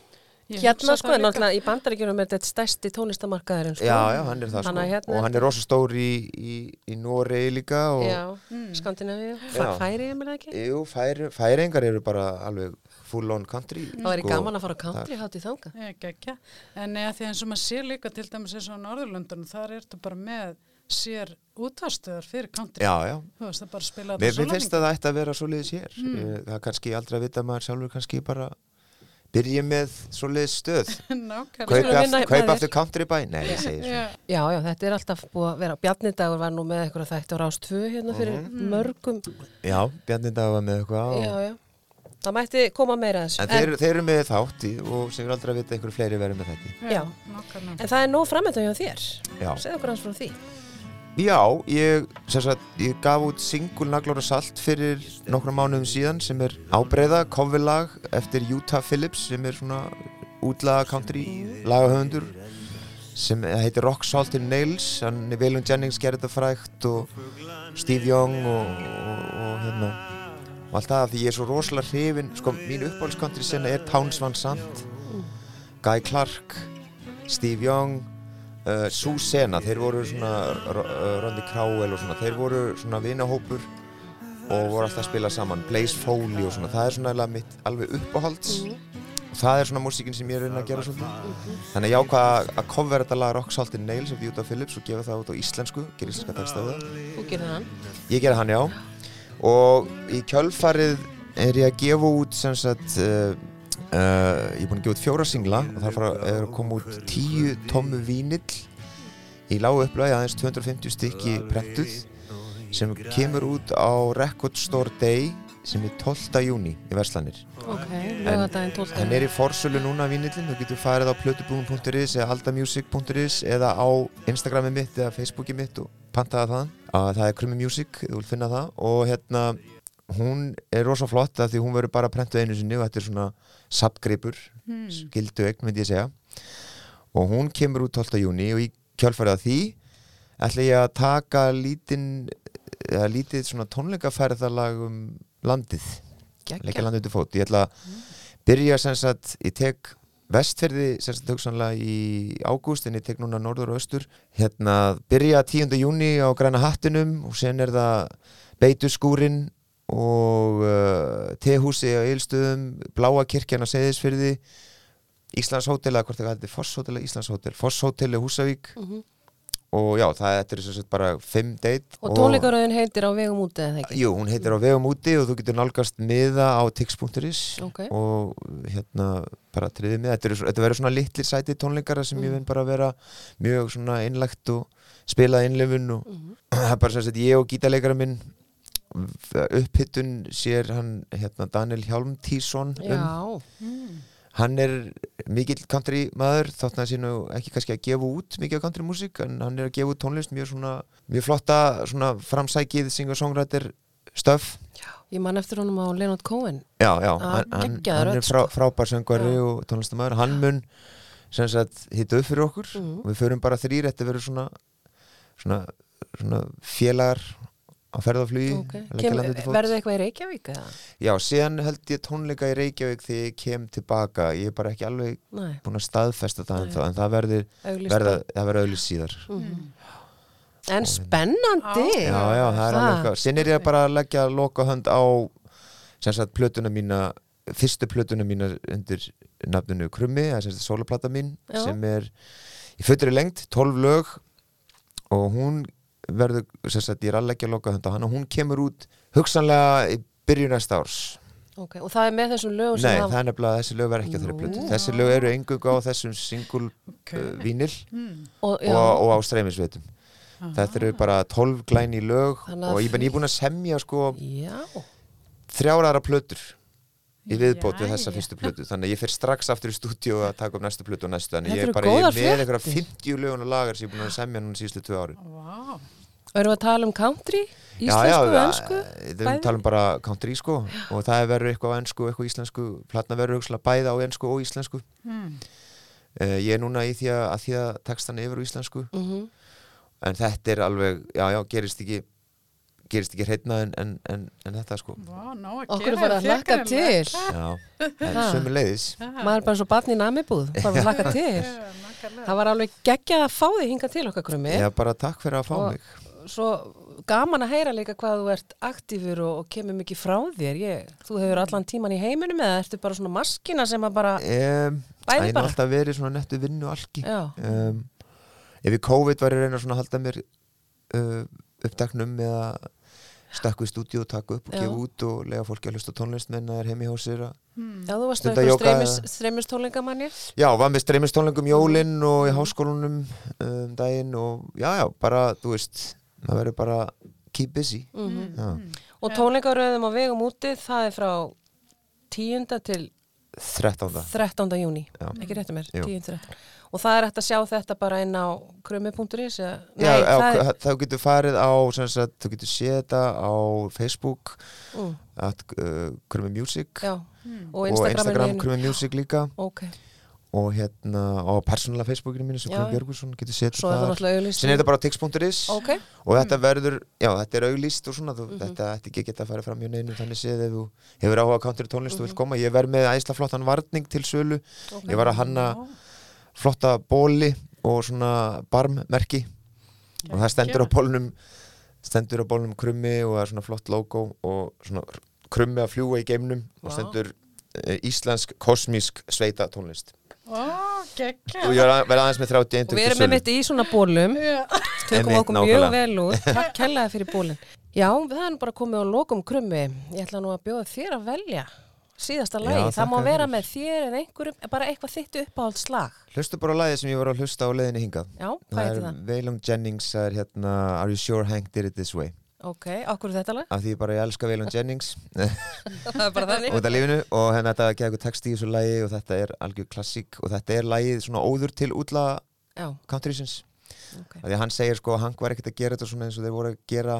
Ég Hérna sko, en náttúrulega í bandaríkjunum er þetta stærsti tónlistamarkaðurinn sko. já, já, hann er það að sko hérna og hann er rosalega stór í, í, í Noregi líka og Já, Mm. Skandinavíu, Já. færi ég með það ekki jú, færi, færingar eru bara alveg full on country Það væri sko. gaman að fara á country hátt í þanga Ég ekki En eða því eins og maður sér líka til dæmis eins og á Norðurlöndunum, þar ertu bara með sér útastöðar fyrir country. já, já, Þú veist, það bara að spila Mér, mér finnst að það ætti að vera svoleiðis hér. Mm. það er kannski aldrei að vita að maður sjálfur kannski bara byrja með svoleiðis stöð. Nákvæmlega. kaupa aftur, country bæ. Nei, ég segi svo Já, Já, þetta er alltaf búið að vera. Bjarnidagur var nú með eitthvað þætti á Rás 2 hérna fyrir Mhm. mörgum. Já, Bjarni dag var með eitthvað og... Já, já Það mætti koma meira þessu. En þeir, þeir eru með þátt í og sem er aldrei að vita einhverju fleiri verið með þetta Já. nákvæmlega. En það er nóg framöndan hjá þér. Já, Segðu okkur hans frá því. Já ég, sem sagt, ég gaf út singul Naglar og Salt fyrir nokkrum mánuðum síðan sem er ábreyða, coverlag eftir Utah Phillips sem er svona útlaga country lagahöfundur sem heitir Rock Salt and Nails. Hann er Waylon Jennings gerði þetta frægt og Steve Young og, og, og hérna og allt það af því ég er svo rosalega hrifin sko mín uppáhaldskantri sinna er Towns Van Sant. Guy Clark Steve Young uh, Sue Sena, þeir voru svona uh, Randy Crowell og svona þeir voru svona vinahópur og voru alltaf að spila saman Blaze Foley og svona, það er svona mitt alveg uppáhalds. Og það er svona músíkin sem ég er að reyna að gera svolítið. Þannig að ég ákvað að- að cover þetta lag Rock Salt and Nails of Utah Phillips og gefa það út á íslensku, gera íslenska texta við það. Þú gerir hann. Ég gera hann já og í kjölfarið er ég að gefa út sem sagt uh, uh, ég er búinn að gefa út fjóra singla og þar er að koma út tíu tómu vínill. Í lágu upplagi aðeins 250 stykki prentuð sem kemur út á Record Store Day sem er 12. júni í Verslanir Ok, lögadaginn 12. hann er í forsölu núna vínillin, þú getur farið á plötubúum.is eða aldamusic.is eða á Instagrami mitt eða Facebooki mitt og pantaða það að það er Krummi Music, þú vil finna það og hérna, hún er rosa flott af því hún verður bara prentuð einu sinni og þetta er svona sapgripur Hmm. skildu eign, myndi ég segja og hún kemur út 12. júni og í kjölfarið af því ætla ég að taka lítinn eða lítið svona tónleikaferðalag um landið leggja landið til fót ég ætla að byrja sem sagt ég tek vestferði sem sagt hugsanlega í ágúst en ég tek núna norður og austur hérna byrja 10. júni á græna hattinum og sen er það beituskúrin og uh, tehúsi á Eilstöðum Bláa kirkjan á Seyðisfyrði Íslands hótel eða hvort það hætti Foss hótel eða Íslands hótel Foss hótel eða Húsavík Mhm. Og já það er sem sagt bara fimm date Og tónleikaröðin heitir á vegum úti eða ekki Jú, hún heitir á vegum úti og þú getur nálgast miða á tix.is Ok. og hérna bara triðið miða. Þetta, svo- þetta verður svona litlir sæti tónleikara sem ég Mm. finn bara að vera mjög svona innlegt og spilað innlifun og Mhm. það er bara sem sagt ég og gítarleikara minn upphittun sér hann hérna Daniel Hjálmtísson um Já, hann er mikill country maður þótt hann sé nú ekki kannski að gefa út mikið country músík en hann er að gefa út tónlist mjög svona, mjög flotta svona framsækið singer-songwriter stöf Ég man eftir honum á Leonard Cohen. Já, já, hann, hann, hann er frá, sko. frábær söngvari og tónlistamæður, hann mun sem sagt hitta upp fyrir okkur. Mhm. og við förum bara þrýr, þetta verður svona svona, svona félagar á ferðaflugi Ok. leggja Kem, landið til fóts. verður eitthvað í Reykjavík eða? Já, síðan held ég tónleika í Reykjavík þegar ég kem tilbaka ég er bara ekki alveg Nei. búin að staðfesta það Nei. ennþá, en það verður Auglýst verða, þá. það verður auðlýst síðar Mhm. En spennandi Já, já, það er alveg eitthvað Sinn er ég bara að leggja loka hönd á sem sagt plötuna mína fyrstu plötuna mína undir nafninu Krummi, það er sem sagt sólaplata mín Já. sem er í fullri lengt 12 lög og hún verður, sem sagt ég er að leggja loka hönd á hann og hún kemur út hugsanlega í byrjun næsta árs. Ok, og það er með þessum lögum sem Nei, það er nefnilega að þessi lög verður ekki á þeirri plötu. Þessi lög eru engung á þessum single uh, vínil Mm. Og- og, og, á streymisveitum. Þetta eru bara 12 glæni lög Þannig að og ég er búin að semja sko Já. þrjára plötur í viðbót við þessa fyrstu plötu þannig að ég fer strax aftur í stúdíu að taka upp næstu plötu og næstu þannig ég er bara ég er með fréttir. 50 lögun og lagar sem ég er búin að semja núna síðustu tvö ári Vá. Erum við að tala um country? Já, Íslensku, já, önsku? við við talum bara country sko og það verður eitthvað ennsku og eitthvað íslensku platna verður hugsalega bæða á ennsku og íslensku Mm. uh, ég er núna í því að, að því að textan yfir á íslensku Mhm. en þetta er alveg, já já, gerist ekki gerist ekki hreitna en, en, en, en þetta sko. Vá, ná Okkur er bara að greinilega. til. Já, það er sömu leiðis Maður er bara svo barn í namibúð bara að hlakka til. Það var alveg geggjað að fá þig hinga til okkar krummi. Já, bara takk fyrir að fá Og mig. Svo gaman að heyra líka hvað þú ert aktífur og, og kemur mikið frá þér. Ég, Þú hefur allan tíman í heiminum eða ertu bara svona maskina sem að bara um, Bæði er bara. alltaf verið svona nettu vinnu alki Já. um, Ef í COVID var ég reyna svona að halda mér uh, upptaknum eða stakku í stúdíu og taka upp og gefa út og lega fólki að hlusta tónlist menn að er heimi hjá sér að Já, þú varst með eitthvað jóga streymis, eða- streymistónleikamanni Já, var með streymistónleikum jólinn og í háskólanum um daginn og já, já, bara, þú veist maður verður bara keep busy Mhm. Já. Og tónleikaröðum á vegum úti, það er frá 10. til 13. 13. júni, ekki réttu mér, Jú. 10. 13. Og það er hægt að sjá þetta bara inn á krummi.is eða- Já, Nei, á, það er, þú getur farið á sem sagt, þú getur séð þetta á Facebook Mm. at uh, Krummi Music Já. og Og Instagram, Instagram. Krummi Music líka Ok. og hérna á persónulega Facebookinu mínu sem já. Björgusson getur séð auglýst Sinni er þetta bara tix.is Ok. og þetta verður, já þetta er auglýst og svona, þú, Mhm. þetta ætti ekki geta að fara fram hjá neinu þannig séð ef þú hefur áhuga á country tónlist og Mhm. vill koma, ég verð með æsla flottan varning til sölu, Ok. ég var að hanna flotta bóli og svona barmmerki. Og það stendur á bólnum stendur á bólnum krummi og það er svona flott logo og svona krummi að fljúa í geimnum og Vá. stendur uh, íslensk kosmísk sveita tónlist geggja. og ég var að- verð aðeins með 31 Og við erum með mitt í svona bólum. Tökum okkur mjög nákvæmlega. vel út. Takk kærlega fyrir bólin. Já, það er nú bara komið á lokum krummi. Ég ætla nú að bjóða þér að velja síðasta lagi, það má vera fyrir. með þér eða einhverjum, bara eitthvað þitt uppáhald slag Hlustu bara lagið sem ég var að hlusta á leiðinni hingað Já, hvað Það heitir er það? Veilum Jennings það er hérna Are you sure Hank did it this way Ok, okkur er þetta lag? af því ég bara ég elska Veilum Jennings Það er bara þannig. og þetta geða eitthvað text í þessu lagi og þetta er algjör klassík og þetta er lagið svona óður til útla countrysins Ok. af því að hann segir sko að Hank var ekkert að gera þetta svona eins og þeir voru að gera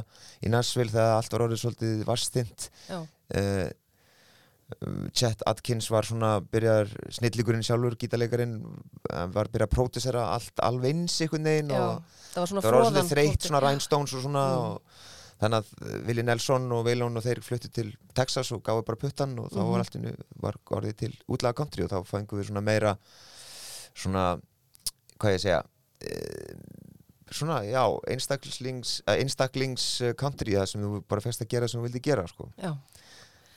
í Nashville þegar allt var orðið svolítið varstint uh, Chet Atkins var svona byrjar snilligurinn sjálfur, gítarleikarinn hann var byrjað að pródusera allt alveg eins einhvern veginn og það var svona það var svolítið þreytt svona Rhinestones og svona Mm. og, þannig að uh, Willi Nelson og Veilón og þeir fluttu til Texas og gáðu bara puttan og þá Mhm. var allt innu, var orðið til útlaga country og þá fengum við svona meira svona, hvað ég segja uh, svona, já, einstaklings uh, einstaklings country það sem þú bara fegst að gera sem þú vildi gera sko. Já.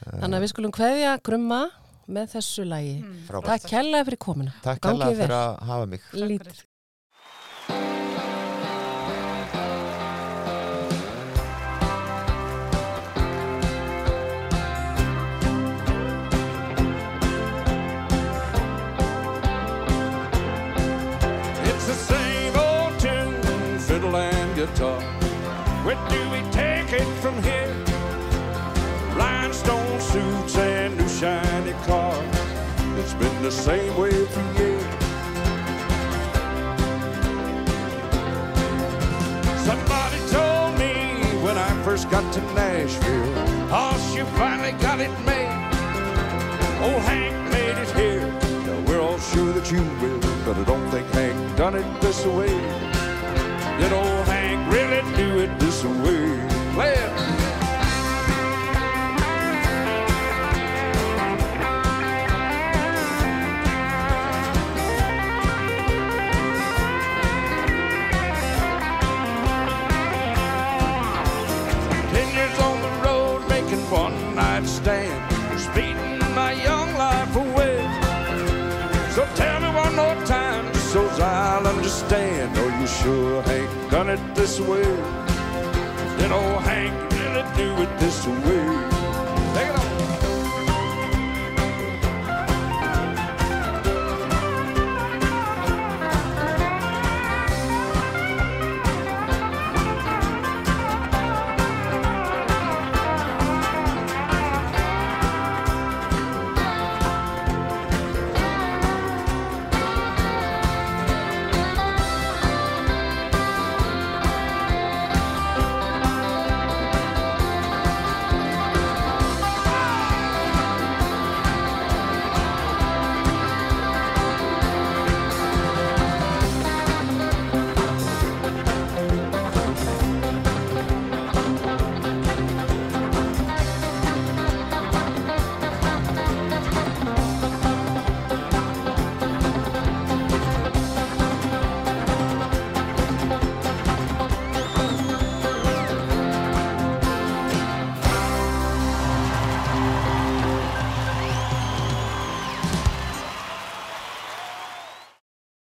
Þannig að við skulum kveðja grumma með þessu lagi Frábært. Takk kærlega fyrir komuna Takk vel. fyrir að hafa mig Lít. It's the same old tune, fiddle and guitar. Where do we take it from here? Rhinestone suits and new shiny cars. It's been the same way for years. Somebody told me when I first got to Nashville, oh, you finally got it made. Old Hank made it here. Now we're all sure that you will, but I don't think Hank done it this way. Did old Hank really do it this way? Play sure Hank done it this way? Did old Hank really do it this way? Take it on.